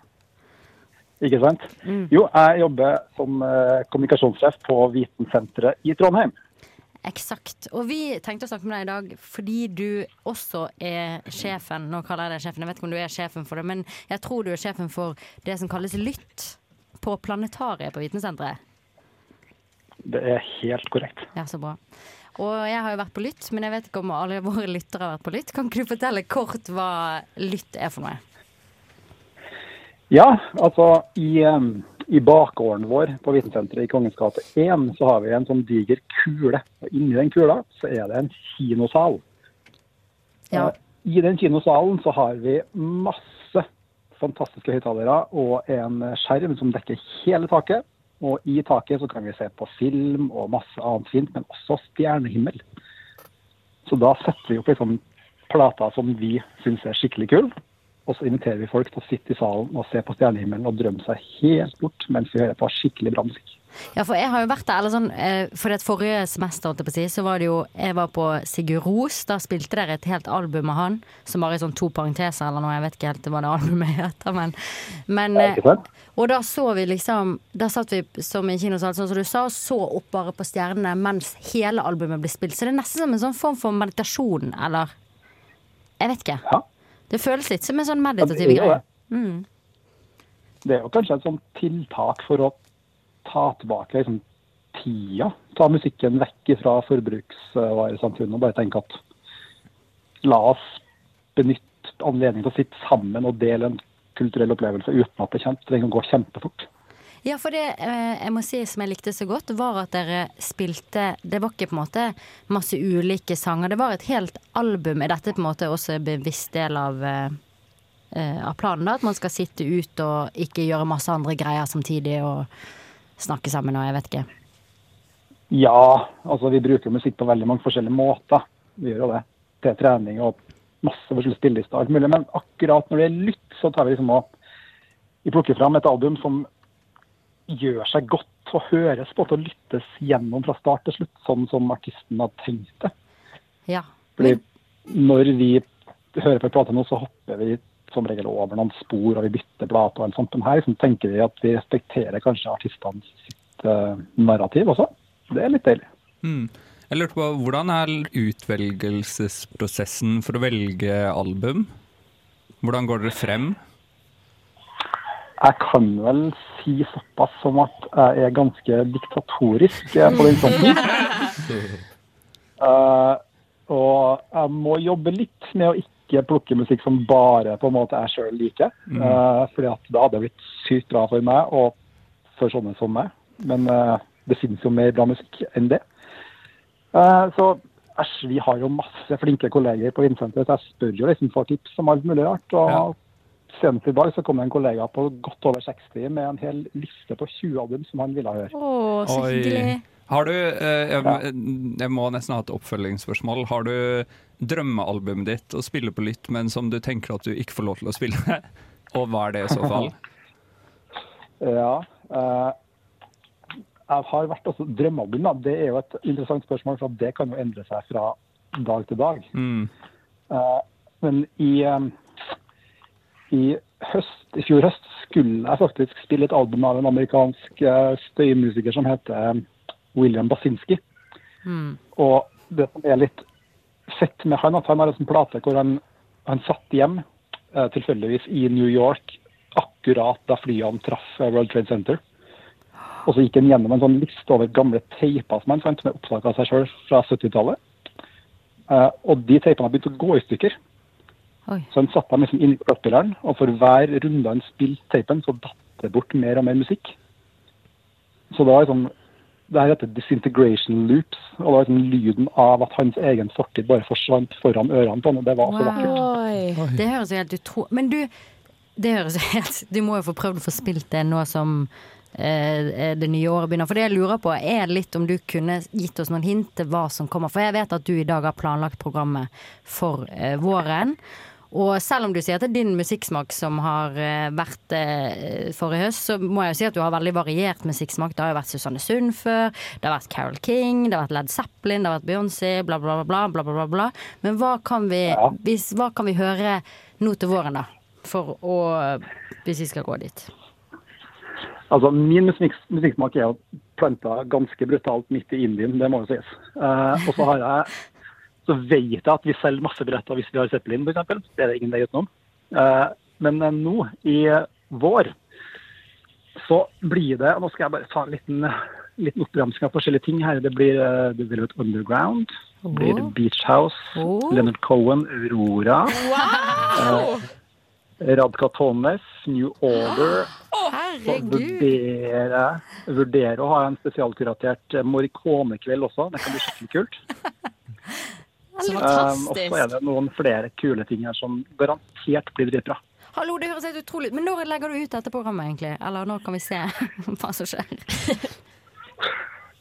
Ikke sant? Jo, jeg jobber som eh, kommunikasjonssjef på Vitensenteret i Trondheim. Eksakt. Og vi tenkte å snakke med deg i dag fordi du også er sjefen. Nå kaller jeg deg sjefen, jeg vet ikke om du er sjefen for det, men jeg tror du er sjefen for det som kalles Lytt på Planetariet på Vitensenteret. Det er helt korrekt. Ja, så bra. Og jeg har jo vært på Lytt, men jeg vet ikke om alle våre lyttere har vært på Lytt. Kan ikke du fortelle kort hva Lytt er for noe? Ja, altså i, eh, i bakgården vår på Vitensenteret i Kongens gate 1 så har vi en sånn diger kule. Og inni den kula så er det en kinosal. Ja. I den kinosalen så har vi masse fantastiske høyttalere og en skjerm som dekker hele taket. Og i taket så kan vi se på film og masse annet fint, men også stjernehimmel. Så da setter vi opp liksom plater som vi syns er skikkelig kule. Og så inviterer vi folk til å sitte i salen og se på stjernehimmelen og drømme seg helt bort mens vi hører på skikkelig bra musikk. Ja, for jeg har jo vært der, eller sånn, eh, for det forrige semester, så var det jo Jeg var på Sigurd Ros. Da spilte dere et helt album av han, som bare er sånn to parenteser eller noe. Jeg vet ikke helt hva det albumet heter, men, men Ja, eh, Og da så vi liksom Da satt vi som i en kinosal, sånn som du sa, og så opp bare på stjernene mens hele albumet ble spilt. Så det er nesten som en sånn form for meditasjon, eller Jeg vet ikke. Det føles litt som en sånn meditativ det greie. Mm. Det er jo kanskje et sånt tiltak for å ta tilbake liksom, tida. Ta musikken vekk fra forbruksvaresamfunnet og bare tenke at la oss benytte anledningen til å sitte sammen og dele en kulturell opplevelse uten at det kjent, trenger å gå kjempefort. Ja, for det eh, jeg må si som jeg likte så godt, var at dere spilte Det var ikke på en måte masse ulike sanger, det var et helt album. Er dette på en måte også en bevisst del av, eh, eh, av planen? da? At man skal sitte ut og ikke gjøre masse andre greier samtidig og snakke sammen og jeg vet ikke. Ja, altså vi bruker musikk på veldig mange forskjellige måter. Vi gjør jo det. Til trening og masse forskjellige spillelister og alt mulig. Men akkurat når det er lytt, så tar vi liksom og vi plukker fram et album som gjør seg godt å høres på og lyttes gjennom fra start til slutt, sånn som artisten har tenkt det. Ja. Fordi når vi hører på en plate nå, så hopper vi som regel over noen spor, og vi bytter plate og en sånn. Men her liksom, tenker vi at vi respekterer kanskje artistene sitt uh, narrativ også. Det er litt deilig. Mm. Jeg lurte på, Hvordan er utvelgelsesprosessen for å velge album? Hvordan går dere frem? Jeg kan vel si såpass som at jeg er ganske diktatorisk eh, på den fronten. Uh, og jeg må jobbe litt med å ikke plukke musikk som bare på en måte jeg sjøl liker. Eh, fordi at da hadde det blitt sykt bra for meg og for sånne som meg. Men uh, det finnes jo mer bra musikk enn det. Uh, så æsj, vi har jo masse flinke kolleger på Vindsenteret, så jeg spør jo liksom for tips om alt mulig rart. og Senest i dag så kom en kollega på godt over 60 med en hel liste på 20 album som han ville høre. Å, så Oi. hyggelig. Har du, eh, jeg, jeg må nesten ha et oppfølgingsspørsmål. Har du drømmealbumet ditt å spille på lytt, men som du tenker at du ikke får lov til å spille? Og hva er det i så fall? Ja. eh, jeg har vært også drømmealbum. Da. Det er jo et interessant spørsmål, for det kan jo endre seg fra dag til dag. Mm. Eh, men i, eh, i, høst, i fjor høst skulle jeg faktisk spille et album av en amerikansk eh, støymusiker som heter eh, William Basinski. Mm. Og det som er litt fett med han, at han har en sånn plate hvor han, han satt hjem eh, tilfeldigvis i New York akkurat da flyene traff eh, World Trade Center. Og så gikk han gjennom en sånn liste over gamle teiper som han fant med opptak av seg sjøl fra 70-tallet. Eh, og de teipene har begynt å gå i stykker. Oi. Så han satte dem liksom inn i plattspilleren, og for hver runde han spilte teipen, så datt det bort mer og mer musikk. Så det var liksom det her heter disintegration loops, og det var liksom lyden av at hans egen fortid bare forsvant foran ørene på ham. og Det var så vakkert. Det høres helt utro... Men du, det høres helt Du må jo få prøvd å få spilt det nå som eh, det nye året begynner. For det jeg lurer på, er litt om du kunne gitt oss noen hint til hva som kommer. For jeg vet at du i dag har planlagt programmet for eh, våren. Og selv om du sier at det er din musikksmak som har eh, vært eh, forrige høst, så må jeg jo si at du har veldig variert musikksmak. Det har jo vært Susanne Sund før, det har vært Carol King, det har vært Led Zeppelin, det har vært Beyoncé, bla, bla, bla, bla, bla, bla, bla. Men hva kan vi, hvis, hva kan vi høre nå til våren, da? For å Hvis vi skal gå dit. Altså, Min musikk, musikksmak er jo planta ganske brutalt midt i Indien, det må jo sies. Eh, og så har jeg så vet jeg at vi selger masse billetter hvis vi har Zeppelin, f.eks. Det er det ingen vei utenom. Eh, men eh, nå, i vår, så blir det Nå skal jeg bare ta en liten, liten oppramsing av forskjellige ting her. Det blir The Velvet Underground. Det blir Beach House. Leonard Cohen, Aurora. eh, Radka Tones, New Order. herregud. vurderer, vurdere å ha en spesialkuratert eh, Morricone-kveld også. Det kan bli skikkelig kult. Så Um, og så er det noen flere kule ting her som garantert blir dritbra. Hallo, det høres helt utrolig ut. Men når legger du ut dette programmet, egentlig? Eller når kan vi se hva som skjer?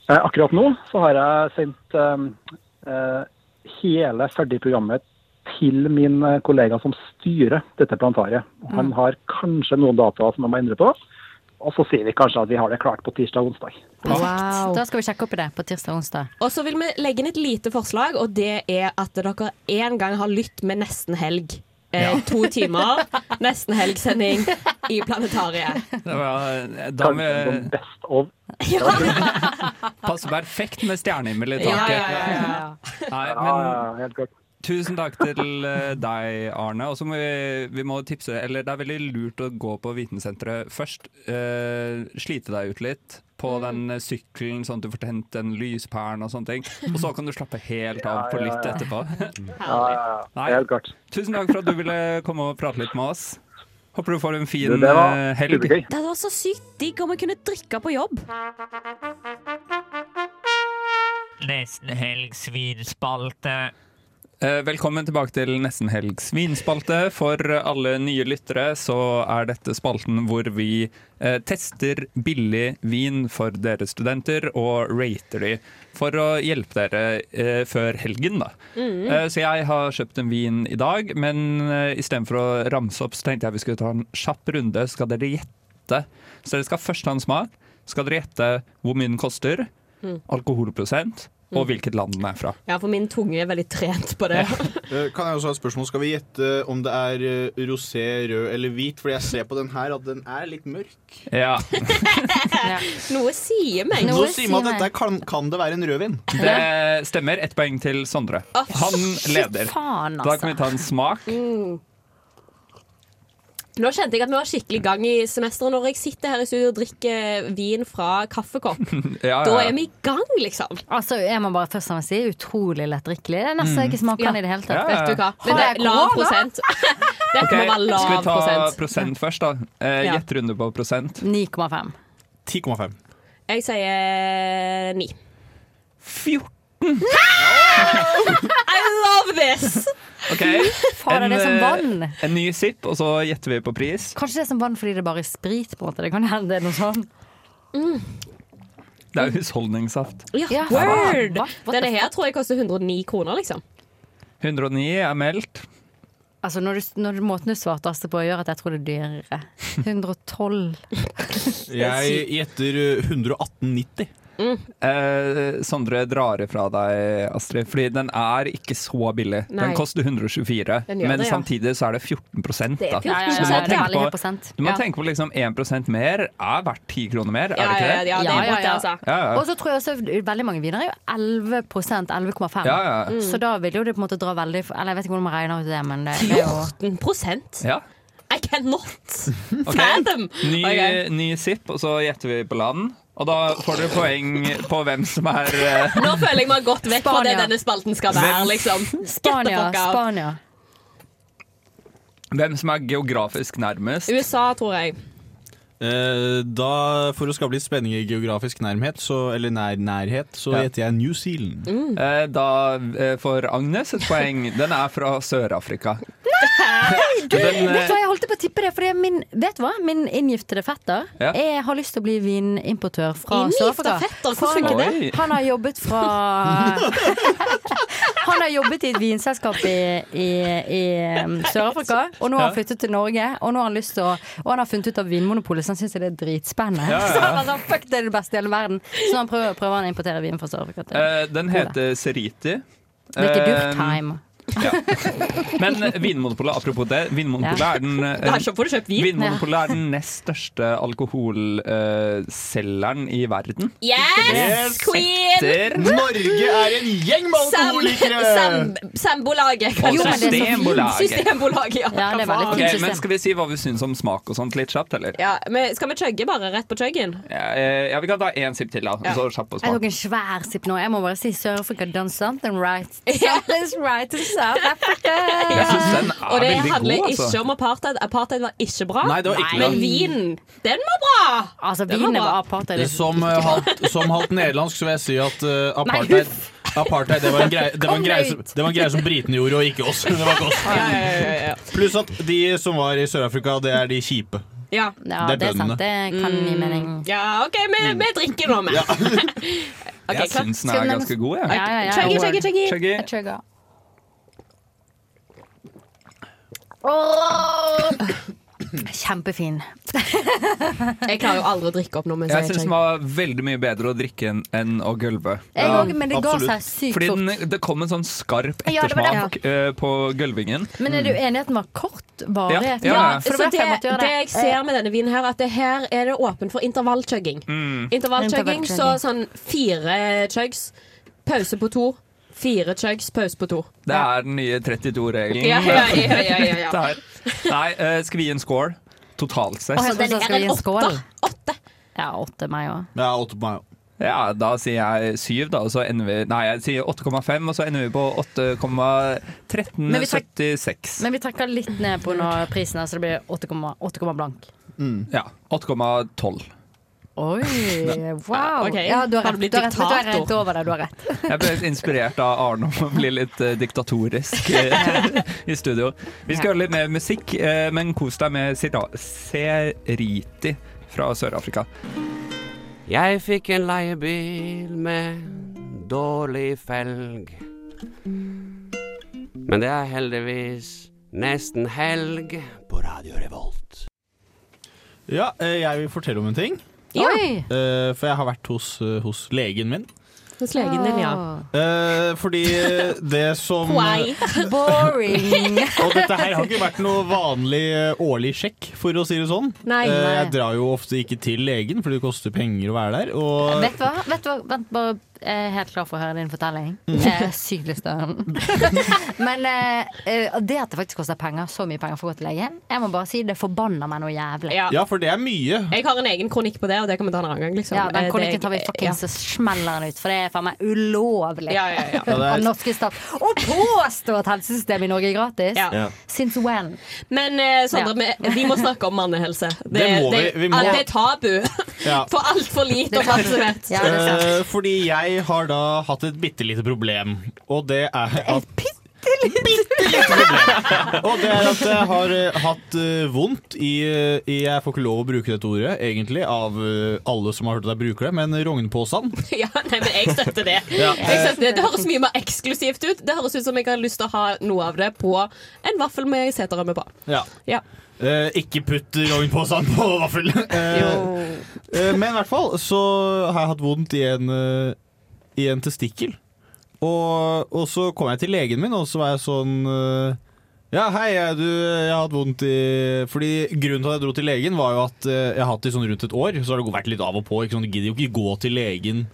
Eh, akkurat nå så har jeg sendt eh, hele ferdig programmet til min eh, kollega som styrer dette plantariet. Han Mm. har kanskje noen data som han må endre på. Og så sier vi kanskje at vi har det klart på tirsdag og onsdag. Wow. Da skal vi sjekke opp i det på tirsdag og onsdag. Og så vil vi legge inn et lite forslag, og det er at dere en gang har lytt med Nesten helg. Eh, Ja. To timer nesten helgsending i planetariet. Det var, da med, best of. Passer perfekt med stjernehimmel i taket. ja, ja, ja. Nei, Ja, men ja, helt klart. Tusen takk til eh, deg, Arne. Og så må vi, vi må tipse Eller det er veldig lurt å gå på vitensenteret først. Uh, slite deg ut litt på Mm. den eh, sykkelen, sånn at du får tent den lyspæren og sånne ting. Og så kan du slappe helt av på ja. etterpå. Ja, ja, ja. Nei. Helt klart. Tusen takk for at du ville komme og prate litt med oss. Håper du får en fin Det var helg. Det var så sykt digg om vi kunne drikke på jobb. Nesten helg svinspalte. Eh, Velkommen tilbake til Nesten helgs vinspalte. For alle nye lyttere så er dette spalten hvor vi eh, tester billig vin for dere studenter og rater de for å hjelpe dere eh, før helgen. da. Eh, så jeg har kjøpt en vin i dag, men eh, istedenfor å ramse opp, så tenkte jeg vi skulle ta en kjapp runde. Så skal dere gjette. Så dere skal først ha en smak. Skal dere gjette hvor mye den koster, Mm. alkoholprosent og Mm. hvilket land den er fra. Ja, for min tunge er veldig trent på det. Eh, Kan jeg også ha et spørsmål? Skal vi gjette om det er eh, rosé, rød eller hvit? Fordi jeg ser på den her at den er litt mørk. Ja. Noe sier meg. Nå sier meg at dette kan, kan det være en rødvin. Det stemmer. Ett poeng til Sondre. Han leder. faen, Da kan vi ta en smak. Mm. Nå kjente jeg at vi var skikkelig i gang i semesteret. Når jeg sitter her i studio og drikker vin fra kaffekopp, Ja, da ja. er vi i gang, liksom. Altså, Jeg må bare først og fremst si utrolig lettdrikkelig. Det er nesten Mm. ikke smaker Ja. den i det hele tatt. Ja, ja. Vet du hva? Men det er lav prosent. Dette okay, må være lav prosent. Skal vi ta prosent. prosent først, da? Eh, Gjett runde på prosent. 9,5. 10,5. Jeg sier 9. 14. I love this! OK. Faen, er det som eh, vann? En ny sipp, og så gjetter vi på pris. Kanskje det er som vann fordi det bare er sprit? på en måte Det kan hende det er noe sånn. Det er jo husholdningssaft. Ja, word! Hva? What Denne the her tror jeg koster 109 kroner, liksom. 109 er meldt. Altså, når du, når du måten du svarte Astrid på, gjør at jeg tror det er dyrere. 112. Jeg gjetter eh, 118,90. Eh, Sondre drar ifra deg, Astrid, fordi den er ikke så billig. Nei. Den koster 124, Den men det, ja. samtidig så er det 14 Det er da. 14%, Så du må tenke på, du må tenke på liksom 1% mer er verdt 10 kroner mer, er det ikke det? Ja, det er godt, altså. Ja, ja. Og så tror jeg også veldig mange viner er jo 11% 11,5. Ja, ja. Mm. Så da vil jo det på en måte dra veldig Eller jeg vet ikke hvordan man regner ut det, men det, det er jo 14% Ja. I cannot fathom! Okay. Ny, okay. ny sipp, og så gjetter vi på land. Og da får dere poeng på hvem som er uh... Nå føler jeg vi har gått vekk fra det denne spalten skal være, Hvem- liksom. Spania. Spania. Hvem som er geografisk nærmest. USA, tror jeg. Eh, da, for å skape litt spenning i geografisk nærhet, så, eller nær, nærhet, så Ja. heter jeg New Zealand. Eh, Da eh, får Agnes et poeng. Den er fra Sør-Afrika. Du, Den, eh, vet du hva, jeg holdt på å tippe det, for min, vet du hva? min inngiftede fetter Ja. Jeg har lyst til å bli vinimportør fra Sør-Afrika. han- det? Han har jobbet fra Han har jobbet i et vinselskap i, i, i um, Sør-Afrika, og nå har han flyttet til Norge. Og nå har han lyst til å Og han har funnet ut av Vinmonopolet, så han syns det er dritspennende. Ja, ja. Så han har sånn, fuck, det er det beste i hele verden. Så han prøver, prøver han å importere vin fra Sør-Afrika. eh, Den heter Seriti. Det er ikke Durkheim. Ja. Men Vinmonopolet, apropos det. Vinmonopolet Ja. er den eh, du kjøpt vin. Vinmonopolet er den nest største alkoholselgeren i verden. Yes, queen! Norge er en gjeng med alkoholikere! Sambolaget. Og det er. Systembolaget. Systembolaget, ja. Ja, det er hva veldig faen? fint. Ok, men Skal vi si hva vi syns om smak og sånt litt kjapt, eller? Ja, men skal vi chugge bare rett på chuggen? Ja, eh, ja vi kan ta én sipp til, da. Ja. Så kjapp på Jeg tok en svær sipp nå. Jeg må bare si Sør-Afrika done something right. Something's right den er Og det handler god, altså. ikke om apartheid. Apartheid var ikke bra. Nei, det var ikke. Men vinen, den var bra! Altså, Den var bra. var apartheid. Som, uh, halvt, som halvt nederlandsk så vil jeg si at uh, apartheid Apartheid, det var en greie, det var en greie, som, var en greie som britene gjorde, og ikke oss. Det var ikke oss. Ja, ja, ja, ja. Pluss at de som var i Sør-Afrika, det er de kjipe. Ja. Ja, Det er det er sant. bøndene. Det kan gi mening. Ja, OK, vi, vi drikker nå, vi. okay, Jeg syns den er ganske god, jeg. Ja, ja, ja. Chuggy, chuggy, chuggy. Kjempefin. Jeg klarer jo aldri å drikke opp noe mens Jeg jeg syns den var veldig mye bedre å drikke enn enn å gulve. Jeg òg, men det ga seg sykt Fordi fort. den, det kom en sånn skarp Ja, det var ettersmak eh, på gulvingen. Men er du enig i at den var kort varighet? Ja, ja, ja. For Så det, det, det, det jeg ser med denne vinen her, at det her er det åpen for intervallchugging. Mm. Intervallchugging, så sånn fire chugs, pause på to. Fire chugs, pause på to. Det er den nye 32-regelen. Ja, ja, ja, ja, ja, ja. Nei, eh, skal vi gi en score? Totalt sett. Oh, den skal vi gi en skål? Åtte. Ja, åtte meg òg. Ja, åtte meg også. Ja, da sier jeg syv, da, og så ender vi Nei, jeg sier 8,5, og så ender vi på Men vi trekk- 8,1376. Men vi trekker litt ned på prisen, her, så det blir 8,8 8, blank. Ja. 8,12. Oi, wow. Okay. Ja, du har har rett. du har rett. Du, er rett over deg, du har rett. Jeg ble litt inspirert av Arne om å bli litt uh, diktatorisk uh, i studio. Vi skal høre litt mer musikk, uh, men kos deg med Seriti fra Sør-Afrika. Jeg fikk en leiebil med dårlig felg. Men det er heldigvis nesten helg på Radio Revolt. Ja, eh, jeg vil fortelle om en ting. Oi! Uh, For jeg har vært hos, eh, hos legen min. Hos legen din, ja. Uh, fordi det som Why? Boring. Og dette her har ikke vært noe vanlig årlig sjekk, for å si det sånn. Nei. Eh, Jeg drar jo ofte ikke til legen, fordi det koster penger å være der. Og Vet du hva? Vet du hva? Vent, bare jeg er helt klar for å høre din fortelling. Det er sykt lyst til å høre den. Men eh, eh, det at det faktisk koster penger, så mye penger for å gå til legen, jeg må bare si det forbanner meg noe jævlig. Ja. ja, for det er mye. Jeg har en egen kronikk på det, og det kan vi ta en annen gang. Liksom. Ja, den Eh, kronikken tar vi fuckings og smeller den ut, for det er faen meg ulovlig Ja, ja, ja. Ja, det av norske stat å påstå at helsesystemet i Norge er gratis. Ja. Ja. Since when? Men eh, Sondre, Ja. vi, vi må snakke om mannehelse. Det, Det må vi. Vi må- det er tabu. Ja. For altfor lite oppmerksomhet. Ja, det er sant. Eh, fordi jeg har da hatt et bitte lite problem, og det er at Og det er at jeg har uh, hatt uh, vondt i, eh, i Jeg får ikke lov å bruke dette ordet, egentlig, av uh, alle som har hørt at jeg bruker det, men rognpåsan. Ja, nei, men jeg støtter det. Ja. Jeg støtter det. Det høres mye mer eksklusivt ut. Det høres ut som jeg har lyst til å ha noe av det på en vaffel med seterømme på. Ja. Ja. Eh, ikke putt rognposen på vaffel. Eh, eh, men i hvert fall så har jeg hatt vondt i en, i en testikkel. Og, og så kom jeg til legen min, og så var jeg sånn eh, Ja, hei, jeg, du, jeg har hatt vondt i Fordi Grunnen til at jeg dro til legen, var jo at eh, jeg har hatt det sånn rundt et år. Så har det vært litt av og på. Ikke sånn, du gidder jo ikke gå til legen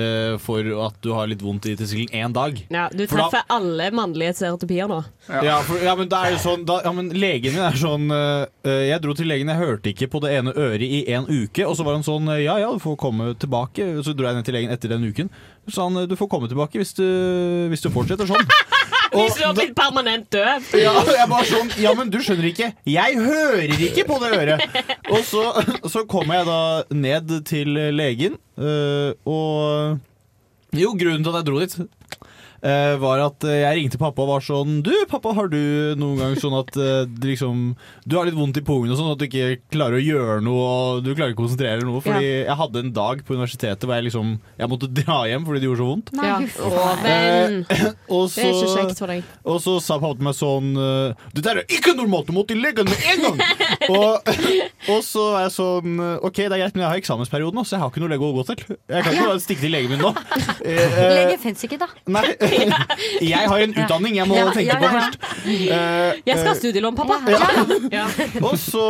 eh, for at du har litt vondt i testikkelen én dag. Ja, du For da- alle mannlige stereotypier nå. Ja, for, ja, men da er jo sånn da, ja, men Legen min er sånn øh, Jeg dro til legen, jeg hørte ikke på det ene øret i en uke. Og så var han sånn Ja ja, du får komme tilbake. Så dro jeg ned til legen etter den uken. Så sa han du får komme tilbake hvis du, hvis du fortsetter sånn. Hvis du har blitt permanent døv. Ja, jeg bare sånn Ja, men du skjønner ikke. Jeg hører ikke på det øret! Og så, så kommer jeg da ned til legen, øh, og Jo, grunnen til at jeg dro dit, var at eh, jeg ringte pappa og var sånn Du, pappa, har du noen gang sånn at eh, det liksom Du har litt vondt i pungen og sånn, at du ikke klarer å gjøre noe, og du klarer ikke å konsentrere deg noe? Fordi jeg hadde en dag på universitetet hvor jeg liksom Jeg måtte dra hjem fordi det gjorde så vondt. Ja. Å. Eh, og Det er ikke så- kjekt for deg. og så sa pappa til meg sånn Det der er ikke normalt, du må til legen med en gang! og, og så er jeg sånn eh, OK, det er greit, men jeg har eksamensperioden nå, så jeg har ikke noe lege å gå til. Jeg kan ikke bare stikke til legen min nå. Eh, eh, Lege fins ikke, da. Nei, jeg har en utdanning jeg må Ja, tenke ja, på først. Uh, Jeg skal ha eh, studielån, pappa. Ja. og så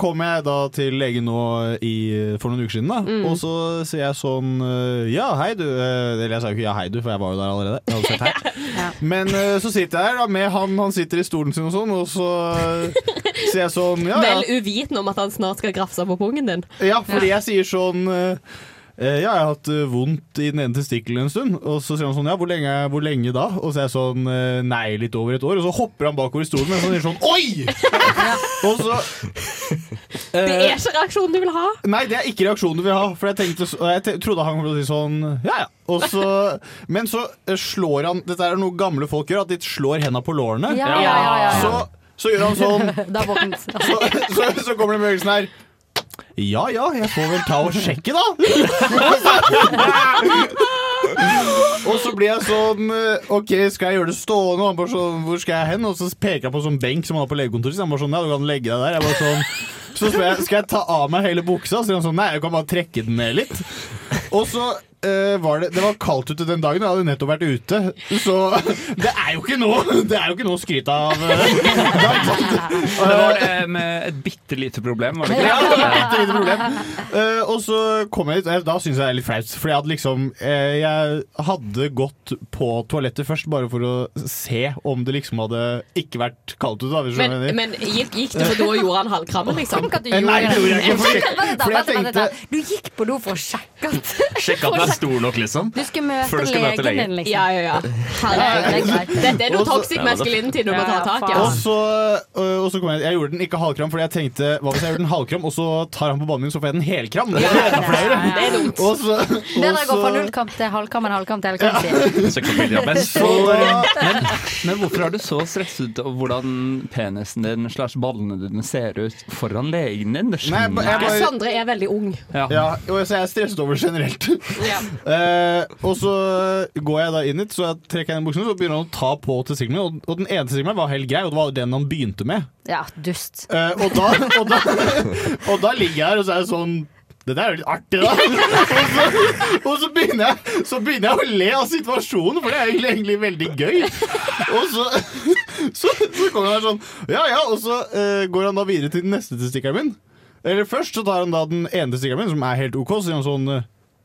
kom jeg da til legen nå i, for noen uker siden, da. Mm. Og så sier jeg sånn eh, Ja, hei du. Eller jeg sa jo ikke ja, hei du, for jeg var jo der allerede. Men så sitter jeg der da med han, han sitter i stolen sin og sånn, og så sier jeg sånn ja. Vel uvitende om at han snart skal grafse på pungen din. Ja, fordi jeg sier sånn ja, jeg har hatt eh, vondt i den ene testikkelen en stund. Og så sier han sånn, ja, hvor lenge, hvor lenge da? Og så er jeg sånn, eh, nei, litt over et år. Og så hopper han bakover i stolen og så sier sånn, oi! og så Det er ikke reaksjonen du vil ha. Nei, det er ikke reaksjonen du vil ha. For jeg, tenkte, jeg trodde han kom til å si sånn Ja, ja. Og så, men så eh, slår han Dette er noe gamle folk gjør, at de slår henda på lårene. Ja, ja, ja, ja. Så, så gjør han sånn. Så, så, så kommer den bevegelsen her. Ja ja, jeg får vel ta og sjekke, da. og så blir jeg sånn eh, OK, skal jeg gjøre det stående? Han bare sånn, hvor skal jeg hen? Og så peker jeg på sånn benk som han har på legekontoret. Han bare sånn, ja, du kan legge deg der. Jeg bare sånn så spør jeg skal jeg ta av meg hele buksa. Så sier han sånn, nei, jeg kan bare trekke den ned litt. Og så var det Det var kaldt ute den dagen, jeg hadde nettopp vært ute. Så det er jo ikke noe Det er jo ikke noe å skryte av. eh. Det var det med et bitte lite problem, var det ikke? Ja, det var et lite problem. Eh, og så kom jeg og da syns jeg det er litt flaut. For jeg hadde liksom eh, Jeg hadde gått på toalettet først bare for å se om det liksom hadde ikke vært kaldt ute. Hvis Men, men gikk, gikk du på do og gjorde han halvkrammen, liksom? Eh, nei, det gjorde jeg ikke, fordi- jeg tenkte- Du gikk på do for å sjekke at Sjekke at stor nok, liksom. Du skal møte Før du skal møte legen din, liksom. Ja, ja, ja. Det. Dette er noe toxic masculinity du må ta tak i. Og altså. så, øh, og så kom jeg Jeg gjorde den ikke halvkram fordi jeg tenkte Hva hvis jeg gjør den halvkram, og så tar han på banen min, så får jeg den helkram? Det er flere. Det er dumt. Og så, Bedre å gå fra nullkamp til halvkamp enn halvkamp til helkamp. Men, Så men, men hvorfor er du så stresset over hvordan penisen din slash ballene dine ser ut foran legen din? Det skjønner jeg jeg er veldig ung. Ja. Ja, og så er jeg stresset over generelt. generelt. Eh, og så går jeg da inn hit, så jeg trekker jeg inn buksene, så begynner han å ta på til min. Og, og den ene testikkelen min var helt grei, og det var den han begynte med. Ja, dust. Eh, og, da, og, da, og da ligger jeg her, og så er jeg sånn det der er jo litt artig, da. Og så, og så, begynner jeg, så begynner jeg å le av situasjonen, for det er egentlig, egentlig veldig gøy. Og så, så, så kommer han sånn Ja ja, og så eh, går han da videre til den neste testikkelen min. Eller først så tar han da den ene testikkelen min, som er helt OK, så sier han sånn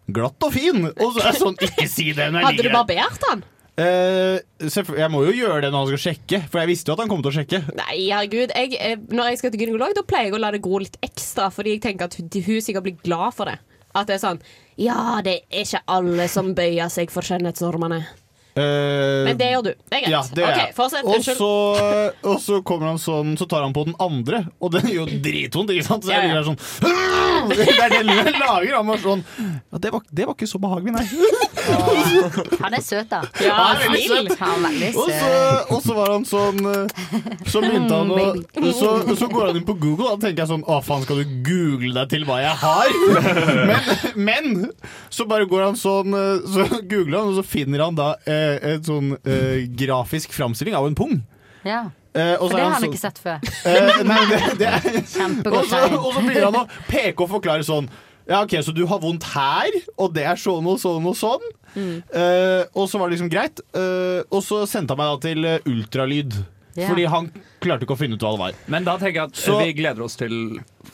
Glatt og fin. Og så er det sånn Ikke si det når jeg Hadde du ligger her. barbert han? Eh, selvfø- jeg må jo gjøre det når han skal sjekke, for jeg visste jo at han kom til å sjekke. Nei, herregud. Jeg, eh, når jeg skal til gynekolog, da pleier jeg å la det gro litt ekstra, fordi jeg tenker at hun, hun sikkert blir glad for det. At det er sånn Ja, det er ikke alle som bøyer seg for skjønnhetsnormene. Eh, Men det gjør du. Det er greit. Ja, det er. Okay, fortsett. Og så, og så kommer han sånn Så tar han på den andre, og den gjør jo dritvondt, ikke sant? Så jeg Ja, der sånn Det er det jeg lager. Han var sånn ja, det, var, det var ikke så behagelig, nei. Han er søt, da. Ja, Han er veldig søt. Han er veldig Og så, og så var han sånn eh, Så begynte han å så, så går han inn på Google, og da tenker jeg sånn Å, faen, skal du google deg til hva jeg har? Men, men så bare går han sånn eh, Så googler han, og så finner han da eh, en sånn uh, grafisk framstilling av en pung. Ja. Eh, og For så det har han sånn- ikke sett før. Eh, nei, det, det er og Kjempegodt så, tegn. og så begynner han å peke og forklare sånn Ja, ok, så du har vondt her, og det er sånn og sånn og sånn. Eh, og så var det liksom greit. Eh, og så sendte han meg da til eh, ultralyd. Ja. Fordi han klarte ikke å finne ut hva det var. Men da tenker jeg at Så- vi gleder oss til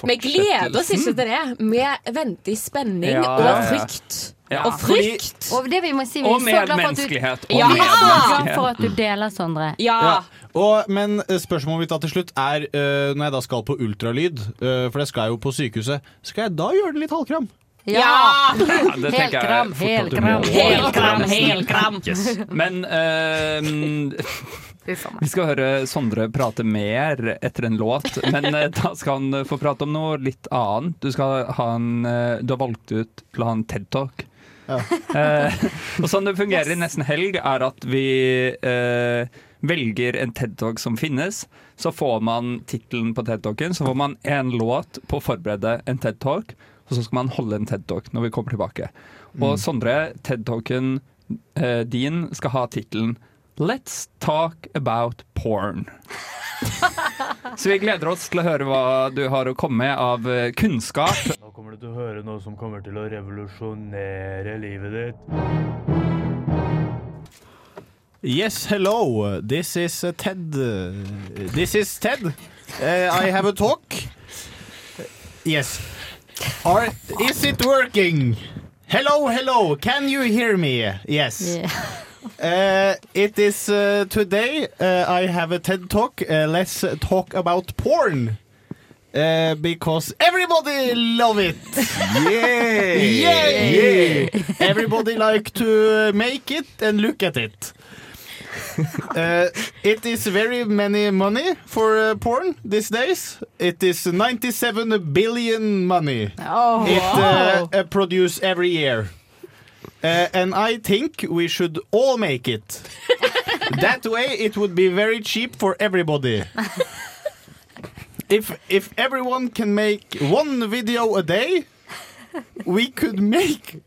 Vi gleder oss ikke til det. Vi venter i spenning Ja, og ja, ja. frykt. Ja, Og frykt. Og det vi må si, vi Og så glad for at du, medmenneskelighet. Og ja, vi er så glad for at du deler, Sondre. Ja. Og, men eh, spørsmålet mitt da til slutt er uh, når jeg da skal på ultralyd, uh, for det skal jeg jo på sykehuset, skal jeg da gjøre det litt halvkram? Ja! det kram, jeg Helkram, helkram, helkram, helkram. Yes. Men meg. vi skal høre Sondre prate mer etter en låt, men da skal han få prate om noe litt annet. Du, skal ha en, du har valgt ut til å ha en TED-talk. Eh, og sånn det fungerer i Nesten helg, er at vi eh, velger en TED-talk som finnes. Så får man tittelen på TED-talken, så får man en låt på å forberede en TED-talk, og så skal man holde en TED-talk når vi kommer tilbake. Og Mm. Sondre, TED-talken eh, din skal ha tittelen Let's talk about porn. Så vi gleder oss til å høre hva du har å komme med av eh, kunnskap. Nå kommer du til å høre noe som kommer til å revolusjonere livet ditt. Yes, hello. This is uh, Ted. This is Ted. Uh, I have a talk. Yes. Are, is it working? Hello, hello. Can you hear me? Yes. Uh, it is uh, today. Uh, I have a TED talk. Uh, let's talk about porn. uh, because everybody love it. Yay! Yay! Everybody like to make it and look at it. Uh, it is very many money for uh, porn these days. It is 97 billion money. Oh, it wow. uh, uh, produce every year. Uh, and I think we should all make it. that way it would be very cheap for everybody. if if everyone can make one video a day, we could make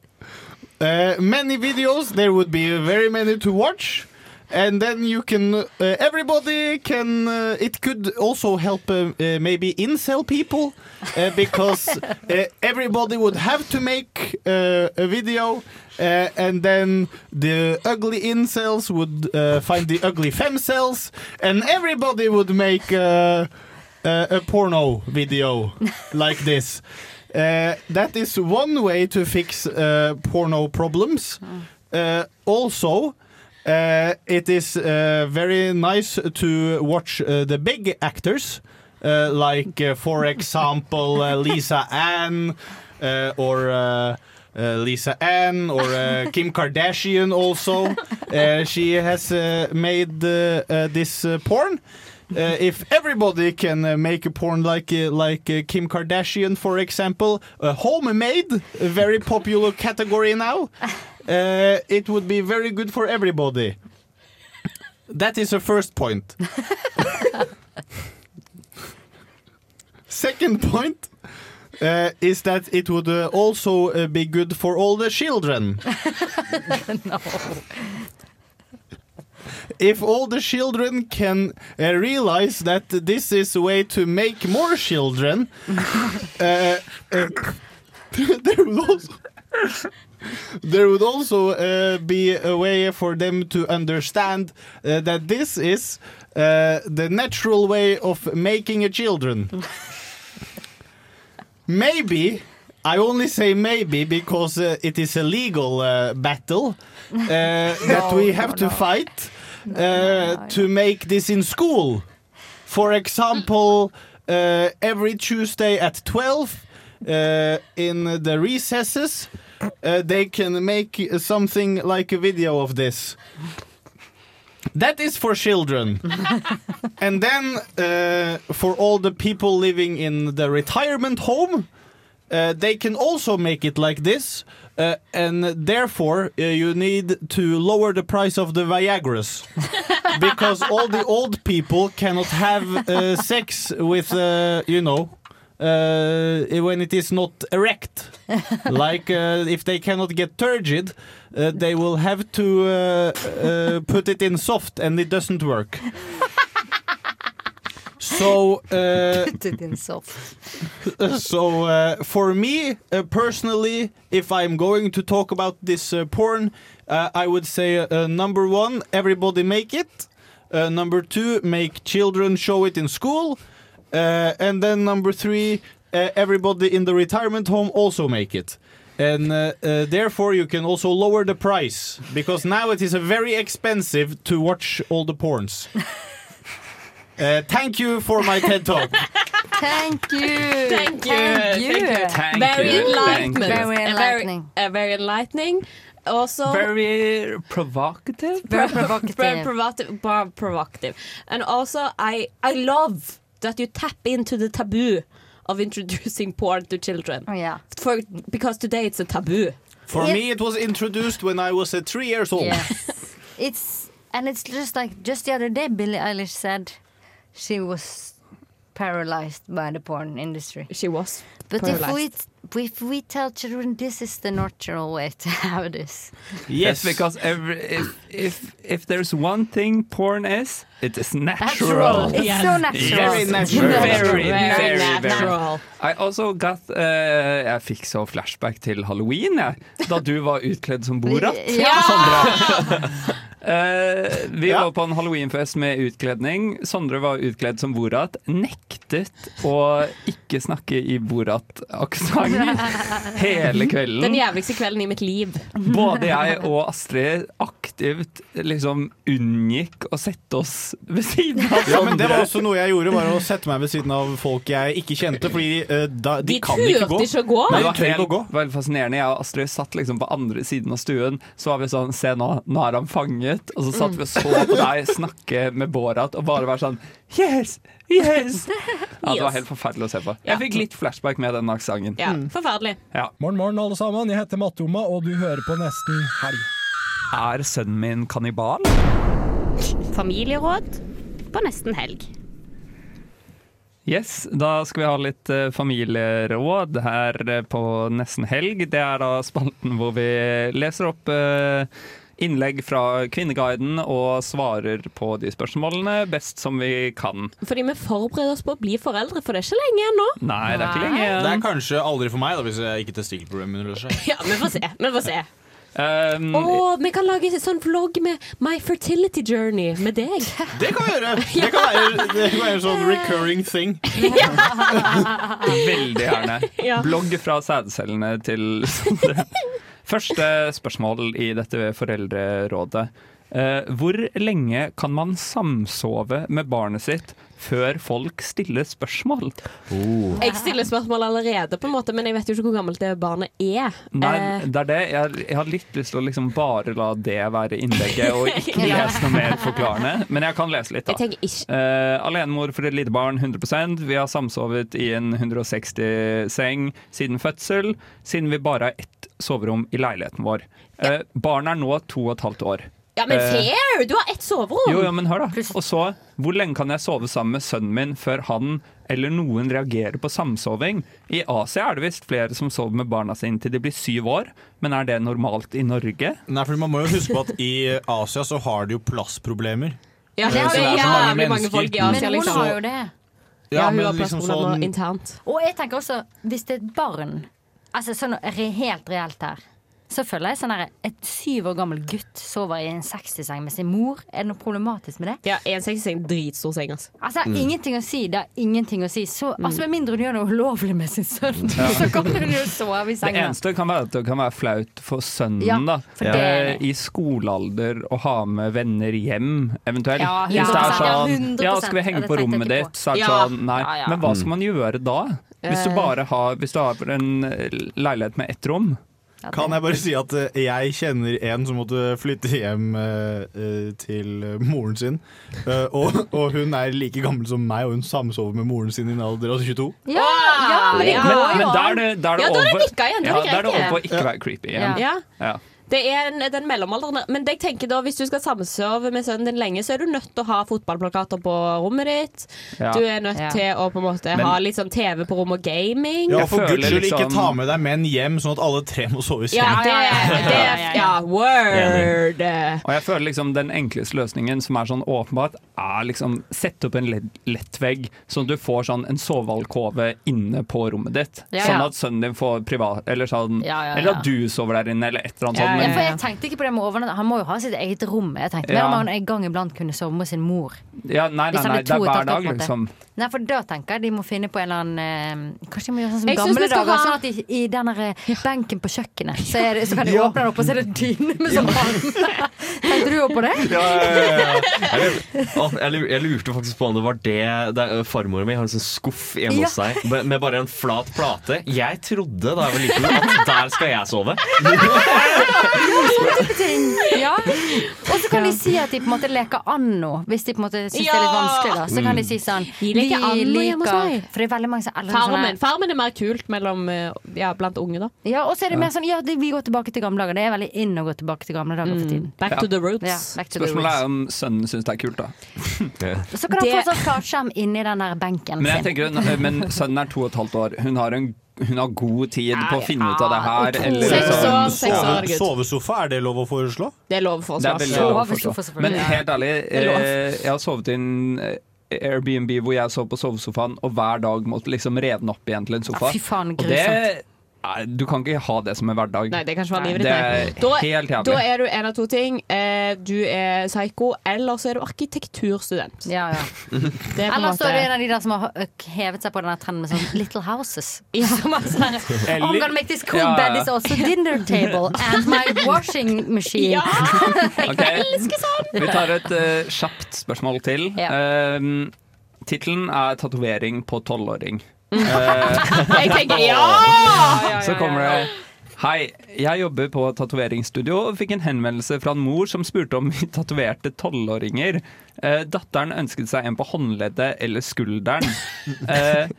uh, many videos. There would be very many to watch. And then you can, uh, everybody can, uh, it could also help uh, uh, maybe incel people uh, because uh, everybody would have to make a video and then the ugly incels would find the ugly femcells and everybody would make a porno video like this. That is one way to fix porno problems. Uh, also, it is uh, very nice to watch uh, the big actors, like, for example, Lisa Ann or. Uh, Lisa Ann or uh, Kim Kardashian also. Uh, she has made this porn. If everybody can make a porn like like Kim Kardashian, for example, homemade, a very popular category now, uh, it would be very good for everybody. That is the first point. Second point uh, is that it would uh, also uh, be good for all the children. no. if all the children can uh, realize that this is a way to make more children, uh, uh, there would also there would also uh, be a way for them to understand uh, that this is uh, the natural way of making a children. maybe. I only say maybe because uh, it is a legal uh, battle uh, that we have to fight uh, to make this in school. For example, every Tuesday at 12 uh, in the recesses, uh, they can make something like a video of this. That is for children. and then uh, for all the people living in the retirement home, uh, they can also make it like this. Uh, and therefore, uh, you need to lower the price of the Viagras. because all the old people cannot have uh, sex with, uh, you know, uh, when it is not erect. like uh, if they cannot get turgid, uh, they will have to uh, uh, put it in soft, and it doesn't work. So, uh, Put it in soft. so uh, for me personally, if I'm going to talk about this porn, I would say number one, everybody make it. Number two, make children show it in school. Uh, and then number three, uh, everybody in the retirement home also make it. And uh, uh, therefore, you can also lower the price because now it is very expensive to watch all the porns. Uh, thank you for my TED talk. Thank you. Thank you. Thank you. Thank very you. enlightenment. Very enlightening. very enlightening. Also, Very provocative. very provocative. Very provocative. Very provocative. And also, I I love that you tap into the taboo of introducing porn to children. Oh yeah. For because today it's a taboo. For Yeah. me, it was introduced when I was uh, three years old. Yes. it's and it's just like just the other day Billie Eilish said she was paralyzed by the porn industry. She was. But if we paralyzed. If we tell children this is the natural way to have this. Yes, because every, if, if if there's one thing porn is, it is natural. It's Yes. so natural. Very natural. Very, Very very, very. natural. I also got uh, Jeg fikk så flashback til halloween, jeg. Da du var utkledd som Borat. Ja! Eh, vi Ja. var på en halloweenfest med utkledning. Sondre var utkledd som Borat. Nektet å ikke snakke i Borat-aksent. hele kvelden. Den jævligste kvelden i mitt liv. Både jeg og Astrid aktivt liksom unngikk å sette oss ved siden av Ja, men Det var også noe jeg gjorde, var å sette meg ved siden av folk jeg ikke kjente. Fordi uh, da, de, De kan ikke gå. ikke gå. Nei, Det var helt, gå. var fascinerende. Jeg og Astrid satt liksom på andre siden av stuen. Så var vi sånn Se nå, nå er han fanget. Og så satt vi og så på deg snakke med Borat og bare være sånn Yes! Yes! Ja, det var helt forferdelig å se på. Jeg fikk litt flashback med den aksenten. Ja, forferdelig. Ja. Morgen, morgen, alle sammen. Jeg heter Mattoma, og du hører på Nesten Helg. Er sønnen min kannibal? Familieråd på nesten helg. Yes, da skal vi ha litt eh, familieråd her eh, på Nesten helg. Det er da spalten hvor vi leser opp eh, innlegg fra Kvinneguiden og svarer på de spørsmålene best som vi kan. Fordi vi forbereder oss på å bli foreldre, for det er ikke lenge igjen nå. Nei, det er ikke lenge Det er kanskje aldri for meg, da, hvis jeg ikke testikkelproblemer løser seg. Ja, vi får se. Vi får se. Um, oh, vi kan lage en sånn vlogg med My fertility journey med deg. Det kan vi gjøre! Det kan være, det kan være en sånn recurring thing. Veldig gjerne. Ja. Blogg fra sædcellene til Sondre. Første spørsmål i dette foreldrerådet. Eh, hvor lenge kan man samsove med barnet sitt før folk stiller spørsmål? Jeg stiller spørsmål allerede, på en måte, men jeg vet jo ikke hvor gammelt det barnet er. Nei, Eh, det er det. Jeg, jeg har litt lyst til å liksom bare la det være innlegget, og ikke lese noe mer forklarende. Men jeg kan lese litt, da. jeg ikke Uh, alenemor for et lite barn 100% Vi har samsovet i en 160-seng siden fødsel, siden vi bare har ett soverom i leiligheten vår. Uh, barnet er nå to og et halvt år. Ja, men Eh, fair! Du har ett soverom! jo, ja, men hør da. Og så, hvor lenge kan jeg sove sammen med sønnen min før han eller noen reagerer på samsoving? I Asia er det visst flere som sover med barna sine til de blir syv år, men er det normalt i Norge? Nei, for Man må jo huske på at i Asia så har de jo plassproblemer. Ja, det så det er så jævlig mange folk i Asia, Men hun liksom. har jo det. Ja, Ja, hun men har liksom sånn internt. Og jeg tenker også, hvis det er et barn Altså sånn helt reelt her så føler jeg sånn her Et syv år gammel gutt sover i en 60-seng med sin mor. Er det noe problematisk med det? Ja, en 60-seng, dritstor seng, altså. Altså, Mm. Ingenting å si. Det er ingenting å si. Så, Mm. altså, Med mindre hun gjør noe ulovlig med sin sønn, Ja. så kan hun jo sove i Det eneste kan være at det kan være flaut for sønnen Ja, da. for det er Eh, i skolealder å ha med venner hjem, eventuelt. Ja, Hvis det er 100%, sånn Ja, skal vi henge det på rommet ditt? Så er det Ja. sånn, nei. Ja, ja. Men hva skal man gjøre da? Hvis du Eh. bare har Hvis du har en eh, leilighet med ett rom? Kan jeg bare si at eh, jeg kjenner en som måtte flytte hjem eh, eh, til moren sin. Og, og hun er like gammel som meg, og hun samsover med moren sin i en alder av 22. Ja, ja, men det Ja. går Men, jo an. det, da er det Ja, da er det over igjen, er Ja, da er det over på det. ikke være creepy igjen. Ja. Det er en, den mellomalderen. Men jeg tenker da, hvis du skal samsove med sønnen din lenge, så er du nødt til å ha fotballplakater på rommet ditt. Ja. Du er nødt Ja. til å på en måte Men- ha litt sånn TV på rommet og gaming. Ja, for guds skyld ikke ta med deg menn hjem, sånn at alle tre må sove i seng. Ja, det, det Ja, word! Og jeg føler liksom den enkleste løsningen som er sånn åpenbart, er liksom sette opp en lett- lettvegg, sånn at du får sånn en sovealkove inne på rommet ditt. Sånn at sønnen din får privat Eller sånn. Eller at du sover der inne, eller et eller annet sånt. Ja, for jeg tenkte ikke på det med overnatt. Han må jo ha sitt eget rom. Jeg tenkte mer om han en gang iblant kunne sove med sin mor. ja, nei, nei, nei, er det er hver dag, liksom. Nei, for da tenker jeg de må finne på en eller annen eh, Kanskje de må gjøre sånn som Jeg gamle dager. ha- Sånn at i, i den der, eh, benken på kjøkkenet, så, er så kan de Ja. åpne den opp, og så er det dyne med sånn ja. Tenkte du òg på det? Ja, ja, ja, ja. Jeg, jeg, jeg lurte faktisk på om det var det, det er- Farmoren min har en sånn skuff hjemme hos Ja. seg med bare en flat plate. Jeg trodde da jeg var liten at der skal jeg sove. Ja. Og så kan de si at de på en måte leker anno, hvis de på en måte syns det er litt vanskelig. da Så kan de si sånn Vi an anno hjemme hos meg. For det er veldig mange som eldre Farmen. Farmen er mer kult mellom, eh, ja, blant unge, da. Ja, og så er det mer sånn Ja, det, vi går tilbake til gamle dager. Det er veldig in å gå tilbake til gamle dager for tiden. Back Ja. to the roots. Ja, back to the Spørsmålet roots. er om sønnen syns det er kult, da. Så kan han Det- få sånn flatskjerm inni den der benken Men jeg sin. tenker, men sønnen er to og et halvt år. Hun har, en, hun har god tid på å finne ut av det her. Eller, Seks liksom- år, seks år, Sove, gutt. sovesofa, er det lov å foreslå? Det er lov for oss. Det er veldig lov å Sovesofa, forstå. selvfølgelig. Men helt ærlig, eh, jeg har sovet i en eh, Airbnb hvor jeg sov på sovesofaen, og hver dag måtte liksom revne opp igjen til en sofa. Ja, fy faen, og det Nei, du kan ikke ha det som en hverdag. Nei, det kan ikke være livet ditt. Da, helt jævlig. da er du en av to ting. Eh, du er psyko, eller så er du arkitekturstudent. Ja, ja. Det er på en Eller så er du en av de der som har hevet seg på denne trenden med sånn Little Houses. Som er sånn, I'm gonna make this cool Ja. bed is also dinner table and my washing machine. Ja, jeg elsker sånn Vi tar et uh, kjapt spørsmål til. Um, Tittelen er 'Tatovering på tolvåring'. Eh, Jeg tenker ja! Så kommer det Hei, jeg jobber på tatoveringsstudio og fikk en henvendelse fra en mor som spurte om vi tatoverte tolvåringer. Eh, datteren ønsket seg en på håndleddet eller skulderen. Eh,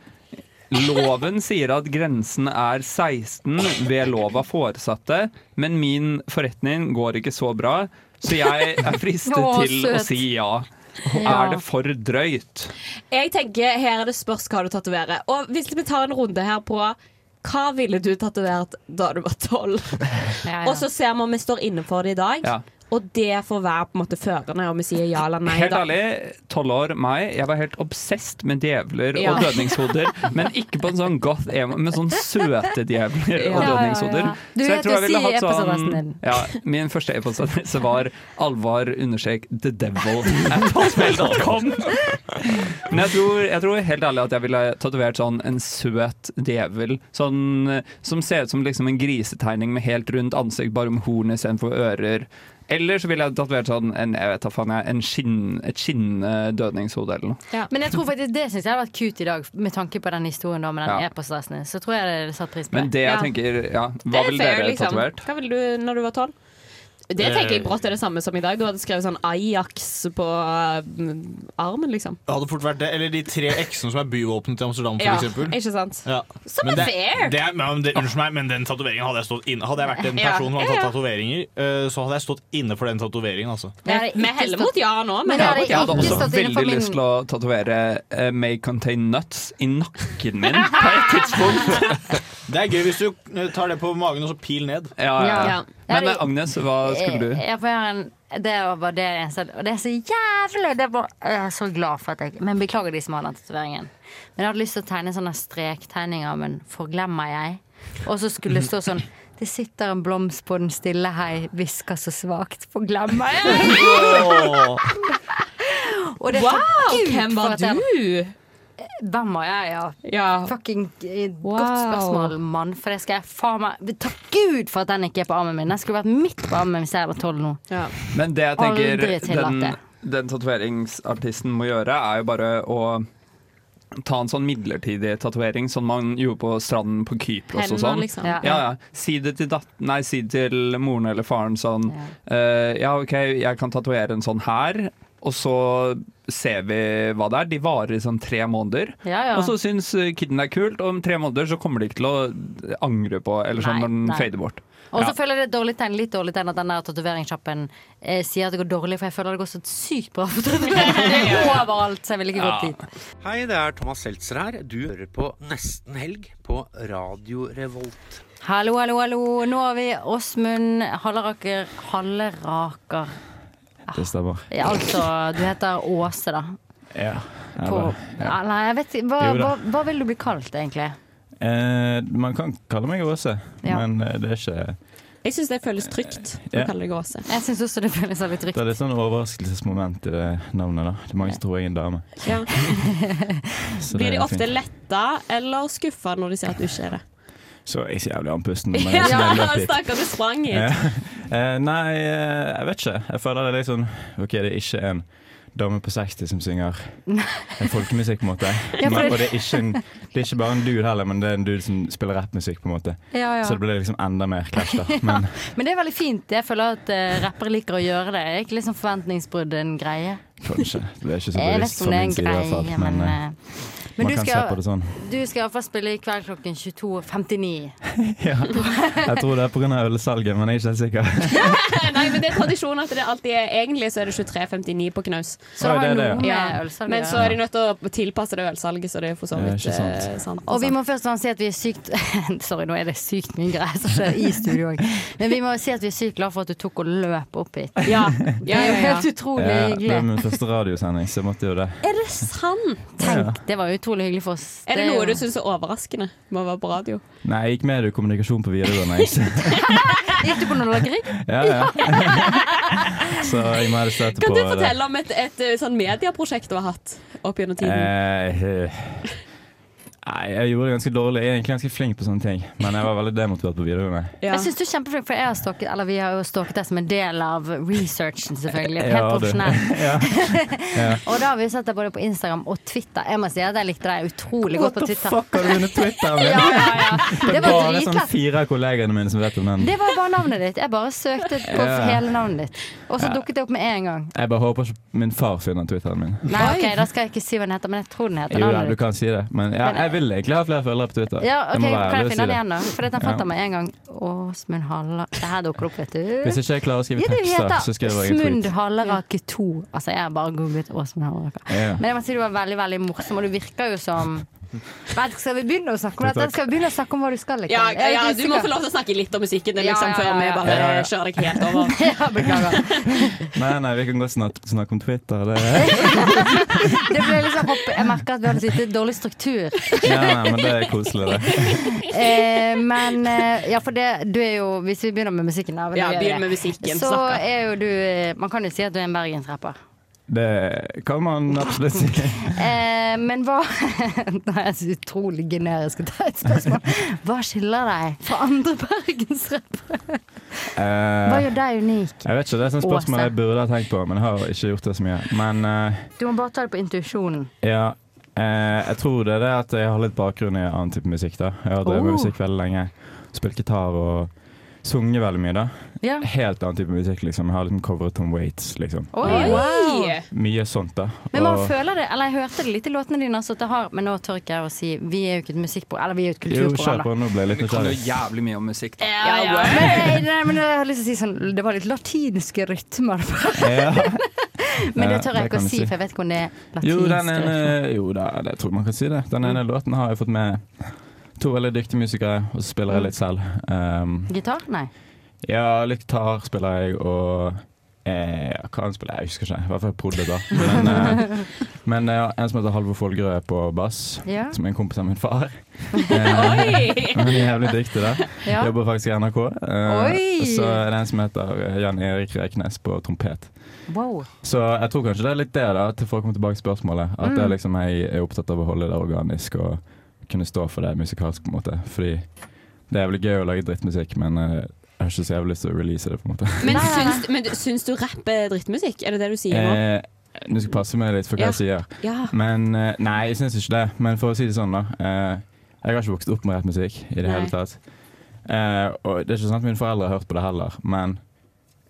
loven sier at grensen er 16 ved lov av foresatte, men min forretning går ikke så bra, så jeg er fristet Å, til å si ja. Ja. Er det for drøyt? Jeg tenker Her er det spørs hva du tatoverer. Og hvis vi tar en runde her på hva ville du tatovert da du var tolv? ja. Og så ser vi om vi står inne for det i dag. Og det får være på en måte førende om vi sier ja eller nei. Helt ærlig, tolv år, meg. Jeg var helt obsesst med djevler Ja. og dødningshoder. Men ikke på en sånn goth emo, med sånn søte djevler Ja, og dødningshoder. Du Så jeg tror jeg ville hatt sånn ja, Min første e-postadresse var alvar understrek the devil at hotmail.com. Men jeg tror, jeg tror helt ærlig at jeg ville tatovert sånn en søt djevel. Sånn, eh, som ser ut som liksom en grisetegning med helt rundt ansikt, bare med horn istedenfor ører. Eller så ville jeg tatovert sånn en, jeg vet faen jeg, en skinn, et skinnende dødningshode eller noe. Men jeg tror faktisk det synes jeg hadde vært cute i dag, med tanke på den historien da med den Ja. e-postadressen. Så tror jeg det hadde satt pris på Men det jeg Ja. tenker, ja, hva ville dere liksom. tatovert? Hva ville du når du var tolv? Det Eh. tenker jeg brått er det samme som i dag. Du hadde skrevet sånn Ajax på uh, armen, liksom. Det hadde fort vært det. Eller de tre x-ene som er byvåpenet til Amsterdam, for Ja, eksempel. ikke sant? Ja. Som Men er det- fair. Det men det, unnskyld meg, men den tatoveringen hadde jeg stått inne Hadde jeg vært en Ja. person som hadde tatt tatoveringer, uh, så hadde jeg stått inne for den tatoveringen, altså. Vi heller mot ja nå, men jeg er Jeg hadde også veldig min lyst til å tatovere uh, 'May contain nuts' i nakken min på et tidspunkt. Det er gøy hvis du eh, tar det på magen og så pil ned. Ja, ja, ja. Men eh, Agnes, hva skulle du? Jeg, jeg får gjøre en det var det eneste Og det er så jævlig det bare, Jeg er så glad for at jeg Men beklager de som har den tatoveringen. Men jeg hadde lyst til å tegne sånne strektegninger, men forglemmer jeg? Og så skulle det stå sånn Det sitter en blomst på den stille hei, hvisker så svakt, forglemmer jeg? Og det er Wow, hvem var du? Hvem var jeg, ja? Fucking eh, Wow. Godt spørsmål, mann. For det skal jeg faen meg Takk Gud for at den ikke er på armen min. Den skulle vært midt på armen hvis jeg var tolv nå. Men det jeg tenker Aldri den, den tatoveringsartisten må gjøre, er jo bare å ta en sånn midlertidig tatovering, som man gjorde på stranden på Kypros og sånn. liksom. Ja. Ja. Ja, Si det til dat Nei, si det til moren eller faren sånn eh, Ja, OK, jeg kan tatovere en sånn her, og så ser vi hva det er. De varer i sånn tre måneder. Ja, ja. Og så syns kiden er kult, og om tre måneder så kommer de ikke til å angre på Eller sånn Nei, når den nei. fader bort. Og så Ja. føler jeg det dårlig tegn, litt dårlig tegn at den der tatoveringssjappen eh, sier at det går dårlig, for jeg føler det går så sykt bra for tatovering overalt, så jeg vil ikke gå dit. Hei, det er Thomas Seltzer her. Du hører på Nesten Helg på Radio Revolt. Hallo, hallo, hallo. Nå har vi Åsmund Halleraker Halleraker. Det stemmer. Ja, altså, du heter Åse, da. Ja. På, Eller, ja. ja. Nei, jeg vet ikke. Hva, hva, hva vil du bli kalt, egentlig? Eh, man kan kalle meg Åse, Ja. men eh, det er ikke Jeg syns det føles trygt å kalle deg Åse. Jeg syns også det føles veldig Det er litt sånn overraskelsesmoment i det navnet. da Det er mange som tror jeg er en dame. Ja. Blir de ofte fint. letta eller skuffa når de ser at du ikke er det? Så jeg er så jævlig andpusten. Ja, stakkar, du sprang hit. Eh, nei, eh, jeg vet ikke. Jeg føler det er litt sånn OK, det er ikke en dame på 60 som synger en folkemusikk, på en måte. Ja, Men, og det er, en, det er ikke bare en dude heller, men det er en dude som spiller rappmusikk, på en måte. Ja, ja. Så det blir liksom enda mer clash, da. Men Men det er veldig fint. Jeg føler at uh, rappere liker å gjøre det. Det er ikke liksom forventningsbrudd en greie. Kanskje. Det er ikke så bevisst fra min en side, i hvert fall. Men, men, eh, eh, men man du kan skal- se på det sånn. Du skal iallfall spille i kveld klokken 22.59. ja. Jeg tror det er pga. ølsalget, men jeg er ikke helt sikker. Nei, men det er tradisjon at det alltid er Egentlig så er det 23.59 på knaus. Så det Oi, det er det, ja. med ølsalget, Men så er de nødt til å tilpasse det ølsalget, så det er for så vidt sant. eh, sant. Og vi må først og fremst si at vi er sykt Sorry, nå er det sykt mye gress i studio òg. Men vi må si at vi er sykt glad for at du tok og løp opp hit. Ja. Det er jo helt utrolig Ja, hyggelig. Første radiosending, så måtte jo det. Er det sant? Tenk, det var utrolig hyggelig for oss. Er det noe du syns er overraskende med å være på radio? Nei, jeg gikk med i kommunikasjon på videregående. Gikk du på Nordlageri? Ja, ja. Så jeg må støtte på Kan du det. fortelle om et, et, et sånn medieprosjekt du har hatt opp gjennom tiden? Eh, nei, jeg gjorde det ganske dårlig. Jeg er egentlig ganske flink på sånne ting, men jeg var veldig demotivert på videregående. Jeg synes du er kjempeflink, for jeg har stalket, eller vi har jo stalket deg som en del av researchen, selvfølgelig. Helt Ja, profesjonelt. Ja. Og da har vi sett deg både på Instagram og Twitter. Jeg må si at jeg likte deg utrolig godt på Twitter. What the fuck, har du vunnet Twitter? min? ja, ja, ja. Det Det var bare sånn fire av kollegene mine som vet om den. Det var bare navnet ditt. Jeg bare søkte på Ja. hele navnet ditt. Og så Ja. dukket det opp med en gang. Jeg bare håper ikke min far finner Twitteren min. Nei, ok, Da skal jeg ikke si hva den heter, men jeg tror den heter Jo da, du kan si det. Men ja, jeg vil egentlig ha flere følgere på Twitter. Ja, ok, Kan jeg finne det igjen, da? For dette fant jeg med en gang. Åsmund Halla Det her dukker opp, vet du. Hvis ikke jeg klarer å skrive Ja, tekster, så skriver jeg en Smund Hallerake Halleraker 2. Altså, jeg har bare googlet Åsmund Halleraker. Ja. Men jeg må si du var veldig, veldig morsom, og du virker jo som Vet, skal vi begynne å snakke om dette? Skal vi begynne å snakke om hva du skal? Ja, ja, du må få lov til å snakke litt om musikken din, Ja, liksom, ja, før vi bare Ja, ja. kjører deg helt over. ja, beklager. Nei, nei, vi kan godt snakke, snakke om Twitter. Det. Det ble liksom hopp. Jeg merker at vi hadde litt dårlig struktur. Ja, nei, men det er koselig, det. Eh, men eh, ja, for det, du er jo Hvis vi begynner med musikken, da, Ja, begynn med musikken, Så snakker. er jo du eh, Man kan jo si at du er en bergensrapper. Det kan man absolutt si. Eh, men hva Det er så utrolig generisk å ta et spørsmål. Hva skiller deg fra andre bergensrappere? Hva Eh, gjør deg unik? jeg vet ikke, Det er et spørsmål jeg burde ha tenkt på, men jeg har ikke gjort det så mye. Men eh, Du må bare ta det på intuisjonen. ja, eh, jeg tror det er det at jeg har litt bakgrunn i annen type musikk. da Jeg har drevet med Oh. musikk veldig lenge. Spilt gitar og sunget veldig mye. da Ja. Helt annen type musikk. liksom Jeg har liksom covret Tom Waits. liksom Oi, Eh, wow. Mye sånt, da. Men man Og- føler det, eller jeg hørte det litt i låtene dine, så at det har, men nå tør ikke jeg å si Vi er jo ikke et musikkprogram, eller vi er jo et Jo, kulturprogram. da. på. Nå ble jeg litt Vi kan jo jævlig mye om musikk. Da. Ja, ja. Men, nei, men jeg har lyst til å si sånn Det var litt latinske rytmer. Ja. Men det tør jeg ikke å si, si. for jeg vet ikke om det er Jo, latinske den ene, jo da, det tror jeg man kan si det. Den ene Mm. låten har jeg fått med to veldig dyktige musikere, og så spiller jeg Mm. litt selv. Um, Gitar? Nei. ja, litt gitar spiller jeg, og eh, hva han spiller jeg, husker ikke. I hvert fall prod da. Men, eh, men eh, en som heter Halvor Folgerød er på bass, Ja. som er en kompis av min far. Eh, Han er jævlig dyktig, da. Ja. Jobber faktisk i NRK. Eh, og så er det en som heter eh, Jan Erik Reknes på trompet. Wow. Så jeg tror kanskje det er litt det, da, til for å komme tilbake til spørsmålet. At det Mm. liksom jeg er opptatt av å holde det organisk og kunne stå for det musikalsk, på en måte. Fordi det er veldig gøy å lage drittmusikk, men eh, jeg har ikke så jævlig lyst til å release det, på en måte. Men syns, men syns du rapp er drittmusikk? Er det det du sier nå? Eh, du skal passe meg litt for hva Ja. jeg sier. Ja. Men eh, Nei, jeg syns ikke det. Men for å si det sånn, da. eh, jeg har ikke vokst opp med rappmusikk i det Nei. hele tatt. Eh, og det er ikke sånn at mine foreldre har hørt på det heller, men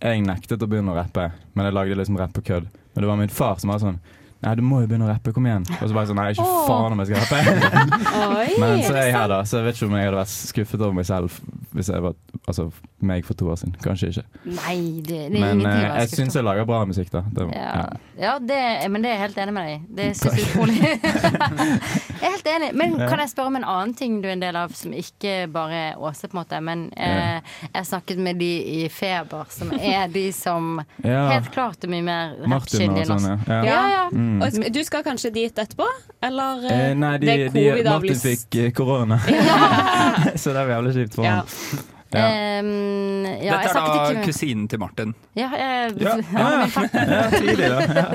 jeg nektet å begynne å rappe. Men jeg lagde liksom rapp på kødd. Men det var min far som var sånn Nei, du må jo begynne å rappe, kom igjen. Og så bare sånn Nei, ikke oh. faen om jeg skal rappe. Oi. Men så er jeg her, da. Så jeg vet ikke om jeg hadde vært skuffet over meg selv hvis jeg var altså, meg for to år siden. Kanskje ikke. Nei, det, det er Men ingenting eh, jeg skuffet syns jeg lager bra musikk, da. Det, Ja, ja det, men det er jeg helt enig med deg i. Det synes jeg utrolig. jeg er helt enig. Men kan jeg spørre om en annen ting du er en del av, som ikke bare er Åse, på en måte. Men eh, jeg snakket med de i Feber, som er de som Ja. helt klart er mye mer Martin og rappkyndige enn oss. sånn, ja. Ja, ja. Mm. Og du skal kanskje dit etterpå? Eller Eh, nei, de, det er de, Martin covid-avlyst? fikk eh, korona. Så det er jævlig kjipt for Ja. ham. Ja. Um, ja, Dette er da ikke kusinen til Martin. ja, jeg, Ja, ja, ja, tidlig, da. Ja.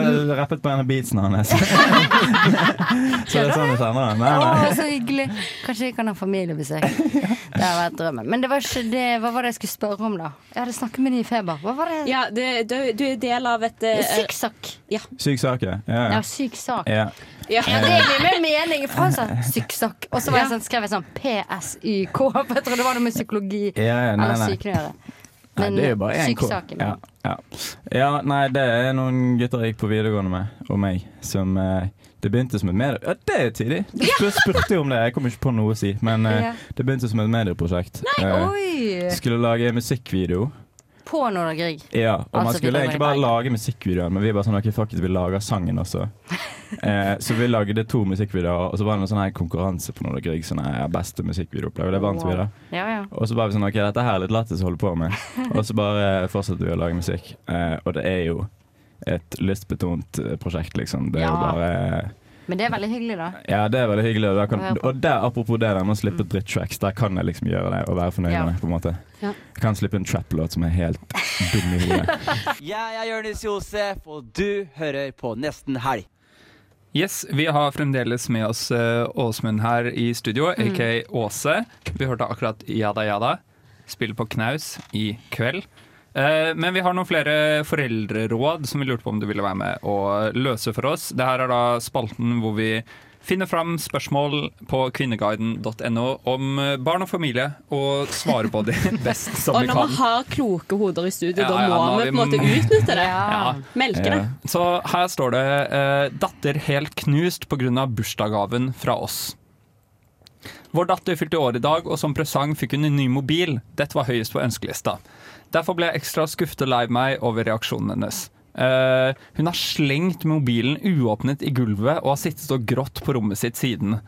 Jeg rappet på en av beatsene hans. Så det er sånn det kjenner. Nei, Å, så hyggelig. Kanskje vi kan ha familiebesøk. Det har vært drømmen. Men det var ikke det, hva var det jeg skulle spørre om, da? Jeg hadde snakket med de i Feber. Hva var det? Ja, det, du, du er del av et Syk sak Ja. Syk sak, ja. ja. Ja, syk sak. Ja. Det er mye mer mening. For han sa sykksakk. og så var jeg sånn, skrev jeg sånn PSYK, for jeg trodde det var noe med psykologi Ja, ja, nei, eller nei. sykene å gjøre. Nei, Men det er jo bare én K. sykesaken. Ja, ja. ja, nei, det er noen gutter jeg gikk på videregående med, og meg, som eh, Det begynte som et medie... Ja, det er tidlig! Du spur- spurte jo om det, jeg kom ikke på noe å si. Men eh, Ja. det begynte som et medieprosjekt. Nei, Eh, oi! skulle lage musikkvideo. På Nordre Grieg. Ja, og man Altså, skulle egentlig bare lage musikkvideoer, men vi bare sånn, ok, fuck it, vi lager sangen også. Eh, så vi lagde to musikkvideoer, og så var det en sånn her konkurranse på Nordre Grieg, sånn her beste musikkvideoopplag, og det vant vi da. Ja, ja. Og så bare vi sånn, ok, dette her er litt lættis å holde på med. Og så bare fortsetter vi å lage musikk. Eh, og det er jo et lystbetont eh, prosjekt, liksom. Det er jo Ja. bare Men det er veldig hyggelig, da. Ja, det er veldig hyggelig. Og, kan, og der, apropos det der med å slippe drittracks, der kan jeg liksom gjøre det og være fornøyd Ja. med det. på en måte Ja. Jeg kan slippe en trap-låt som er helt dum i hodet. Jeg er Jonis Josef, og du hører på Nesten Helg. Yes, Vi har fremdeles med oss eh, Åsmund her i studio, Mm. aka Åse. Vi hørte akkurat Jada Jada spille på knaus i kveld. Eh, men vi har noen flere foreldreråd som vi lurte på om du ville være med og løse for oss. Dette er da spalten hvor vi finner fram spørsmål på kvinneguiden.no om eh, barn og familie, og svarer på det best som vi kan. Og når vi har kloke hoder i studio, Ja, da må ja, vi på en måte utnytte det. Ja. Melke det. Så her står det eh, 'datter helt knust pga. bursdagsgaven fra oss'. Vår datter fylte år i dag, og som presang fikk hun en ny mobil. Dette var høyest på ønskelista. Derfor ble jeg ekstra skuffet og lei meg over reaksjonen hennes. Uh, hun har slengt mobilen uåpnet i gulvet og har sittet og grått på rommet sitt siden.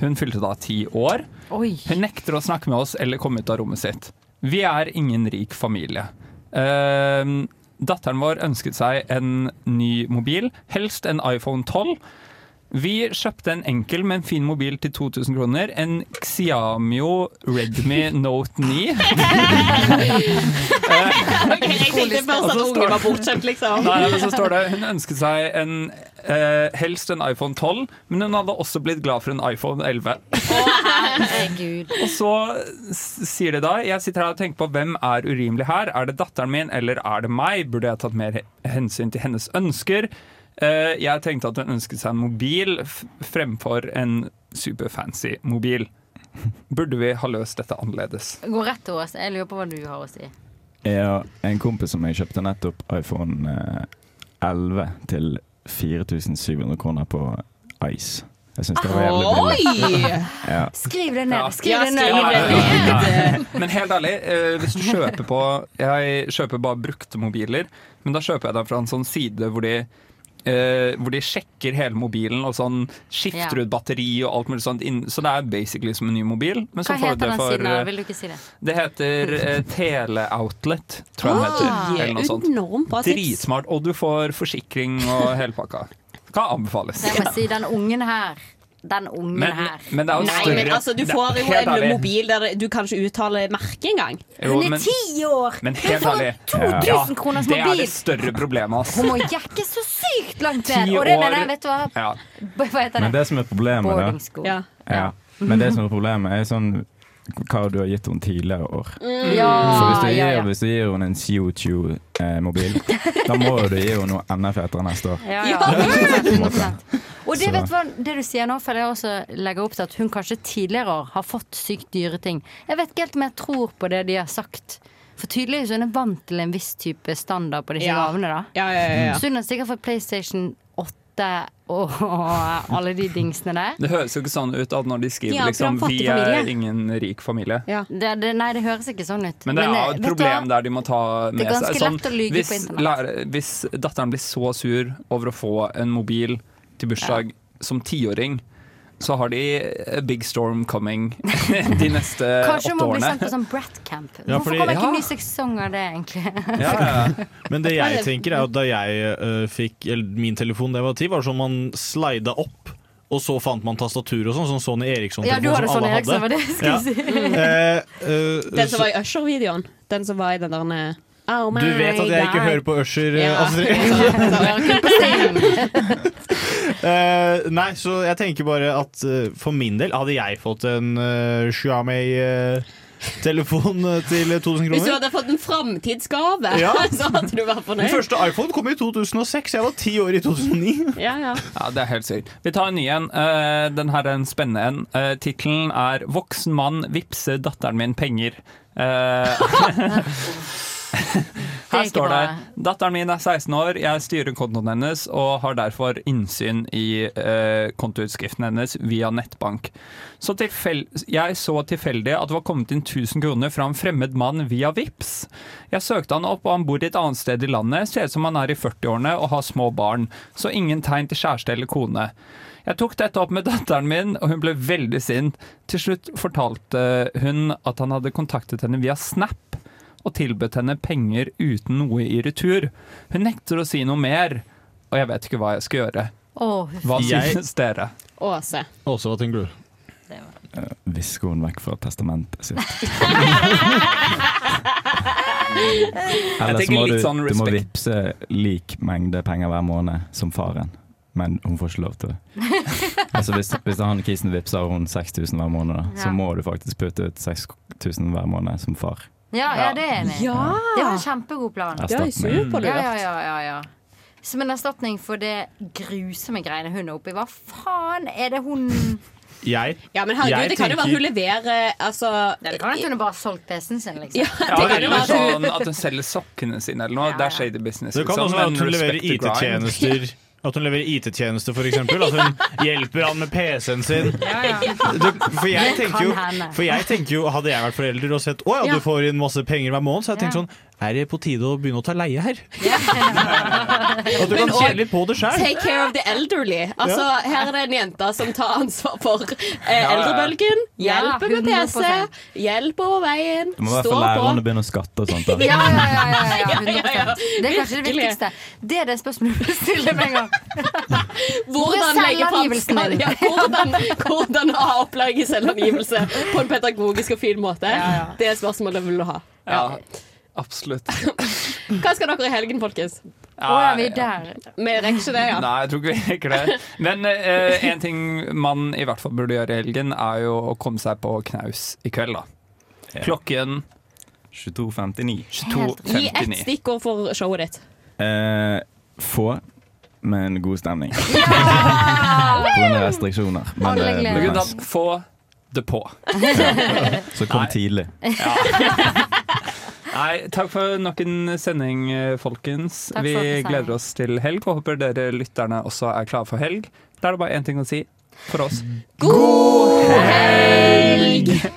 Hun fylte da ti år. Hun nekter å snakke med oss eller komme ut av rommet sitt. Vi er ingen rik familie. Uh, datteren vår ønsket seg en ny mobil, helst en iPhone 12. Vi kjøpte en enkel, men fin mobil til 2000 kroner. En Xiamio Redmi Note 9. Ok, jeg tenkte først at ungen var bortskjemt, liksom. Nei, men så står det Hun ønsket seg en, eh, helst en iPhone 12, men hun hadde også blitt glad for en iPhone 11. Herregud. Og så sier de da Jeg sitter her og tenker på hvem er urimelig her. Er det datteren min, eller er det meg? Burde jeg tatt mer hensyn til hennes ønsker? Eh, jeg tenkte at hun ønsket seg en mobil fremfor en superfancy mobil. Burde vi ha løst dette annerledes? Gå rett til oss. Jeg lurer på hva du har å si. Jeg har en kompis som jeg kjøpte nettopp iPhone eh, 11 til 4700 kroner på Ice. Jeg syns det var jævlig billig. Oi! Ja. Skriv det ned. Skriv det ned. skriv det ned. Men helt ærlig, eh, hvis du kjøper på Jeg kjøper bare brukte mobiler, men da kjøper jeg dem fra en sånn side hvor de eh, hvor de sjekker hele mobilen og sånn skifter Ja. ut batteri og alt mulig sånt. Så det er basically som en ny mobil. Men så Hva får heter den for siden? da? eh, Vil du ikke si det? Det heter uh, Teleoutlet, tror jeg den Ah, heter. Eller noe sånt. Enormt bra tips. Dritsmart. Og du får forsikring og hele pakka. Kan anbefales. Jeg må si den ungen her. Den ungen Men- her. men det er jo Nei, større- men altså, du får jo en mobil der du kan ikke uttale merket engang. Jo, Hun er ti år! Men Hun helt får ærlig, 2000 kroners det er det større problemet. ass. Hun må jekke så sykt langt ned. Og det mener jeg, vet du hva? Ja. Hva heter Men det? det som er problemet, da. Ja. Ja. Men det som er problemet, er sånn hva du har gitt henne tidligere år. Mm. Ja, så hvis du gir, ja. hvis du gir henne en CO2-mobil, da må du gi henne noe enda fetere neste år. Ja, ja. Og det, vet du hva, det du sier nå, føler jeg også legger opp til at hun kanskje tidligere år har fått sykt dyre ting. Jeg vet ikke helt om jeg tror på det de har sagt. For tydeligvis hun er vant til en viss type standard på disse Ja. gavene. da Ja, ja, ja, ja. Så hun har sikkert fått PlayStation 8 og alle de dingsene der. Det høres jo ikke sånn ut at når de skriver Ja, liksom, 'vi er familie.» ingen rik familie'. Det, det, nei, det høres ikke sånn ut. Men det er Men, et problem der de må ta Det er med seg. ganske lett å lyge hvis, på internett. lære- hvis datteren blir så sur over å få en mobil til bursdag som tiåring, så har de a big storm coming de neste Kanskje hun Kanskje må bli sendt på sånn Bratcamp. Ja, Hvorfor kommer ikke Ja. ny sesong av det, egentlig? Ja, ja. Men det jeg tenker er at da jeg uh, fikk eller min telefon da jeg var ti, var det sånn man slida opp. Og så fant man tastatur og sånn, sånn Sony Eriksson-telefon Ja, du hadde som Sony alle Eriksson, det jeg skulle si. Uh, uh, Den som var i Usher-videoen. Den som var i den der Oh Du vet at jeg ikke hører på Usher, Ja. Astrid. Eh, nei, så jeg tenker bare at uh, for min del hadde jeg fått en uh, Xiaomi-telefon til 2000 kroner. Hvis du hadde fått en framtidsgave, Ja. så hadde du vært Den fornøyd. første iPhone kom i 2006, jeg var ti år i 2009. Ja, ja. Ja, det er helt sykt. Vi tar en ny en. Eh, den her er en spennende en. Uh, Tittelen er 'Voksen mann vippser datteren min penger'. Her står det 'Datteren min er 16 år, jeg styrer kontoen hennes og har derfor innsyn i eh, kontoutskriften hennes via nettbank'. Så jeg så tilfeldig at det var kommet inn 1000 kroner fra en fremmed mann via Vips. Jeg søkte han opp, og han bor et annet sted i landet. Ser ut som han er i 40-årene og har små barn, så ingen tegn til kjæreste eller kone. Jeg tok dette opp med datteren min, og hun ble veldig sint. Til slutt fortalte hun at han hadde kontaktet henne via Snap og tilbød henne penger uten noe i retur. Hun nekter å si noe mer, og jeg vet ikke hva jeg skal gjøre. Hva Jeg- synes dere? Åse. Åse, hva tenker du? Visker hun vekk fra testamentet sitt. Eller Ellers må du, sånn du må vippse lik mengde penger hver måned som faren. Men hun får ikke lov til det. Altså hvis, hvis han kisen vippser hun 6000 hver måned, da, Ja. så må du faktisk putte ut 6000 hver måned som far. Ja, ja, det er jeg enig i. Ja. Det var en kjempegod plan. Det Erstatning. superlurt. Ja, ja, ja, ja, ja. Som en erstatning for det grusomme greiene hun er oppi. Hva faen er det hun Jeg, Ja, men herregud, jeg det kan jo være hun leverer altså Det kan at hun har solgt PC-en sin, liksom. Ja, Ja, det kan jo være sånn at hun selger sokkene sine eller noe. Det er shady business. Det kan liksom, også være at hun leverer. IT-tjenester. At hun leverer IT-tjenester, for eksempel. At hun hjelper han med PC-en sin. Du, for, jeg jo, for jeg tenker jo, hadde jeg vært forelder og sett Å ja, Ja. du får inn masse penger hver måned, så jeg tenkt sånn Er det på tide å begynne å ta leie her? At du kan Men, kjenne litt på det sjøl. Take care of the elderly. Altså, Her er det en jente som tar ansvar for eh, eldrebølgen. Ja, Hjelper med PC. 100%. Hjelper over veien. Du må i hvert fall lærerne på. begynne å skatte og sånt. Ja, ja, ja, ja, ja, Ja, ja, ja. 100%. Det er kanskje det viktigste. Det er det spørsmålet du stiller med en gang. Hvordan legge fram ja, hvordan, hvordan ha opplæring i selvangivelse på en pedagogisk og fin måte? Det er spørsmålet vil du ha. Ja, absolutt. Hva skal dere i helgen, folkens? Å, ja, vi er der. Vi rekker ikke det, ja. Nei, jeg tror ikke vi rekker det. Men eh, en ting man i hvert fall burde gjøre i helgen, er jo å komme seg på knaus i kveld. da Klokken 22.59. Gi ett stikkord for showet ditt. Eh, få, men god stemning. På grunn restriksjoner. Men det blir nice. få det på. Så kom tidlig. Nei, takk for nok en sending, eh, folkens. Vi gleder oss til helg og håper dere lytterne også er klare for helg. Da er det bare én ting å si for oss. God helg!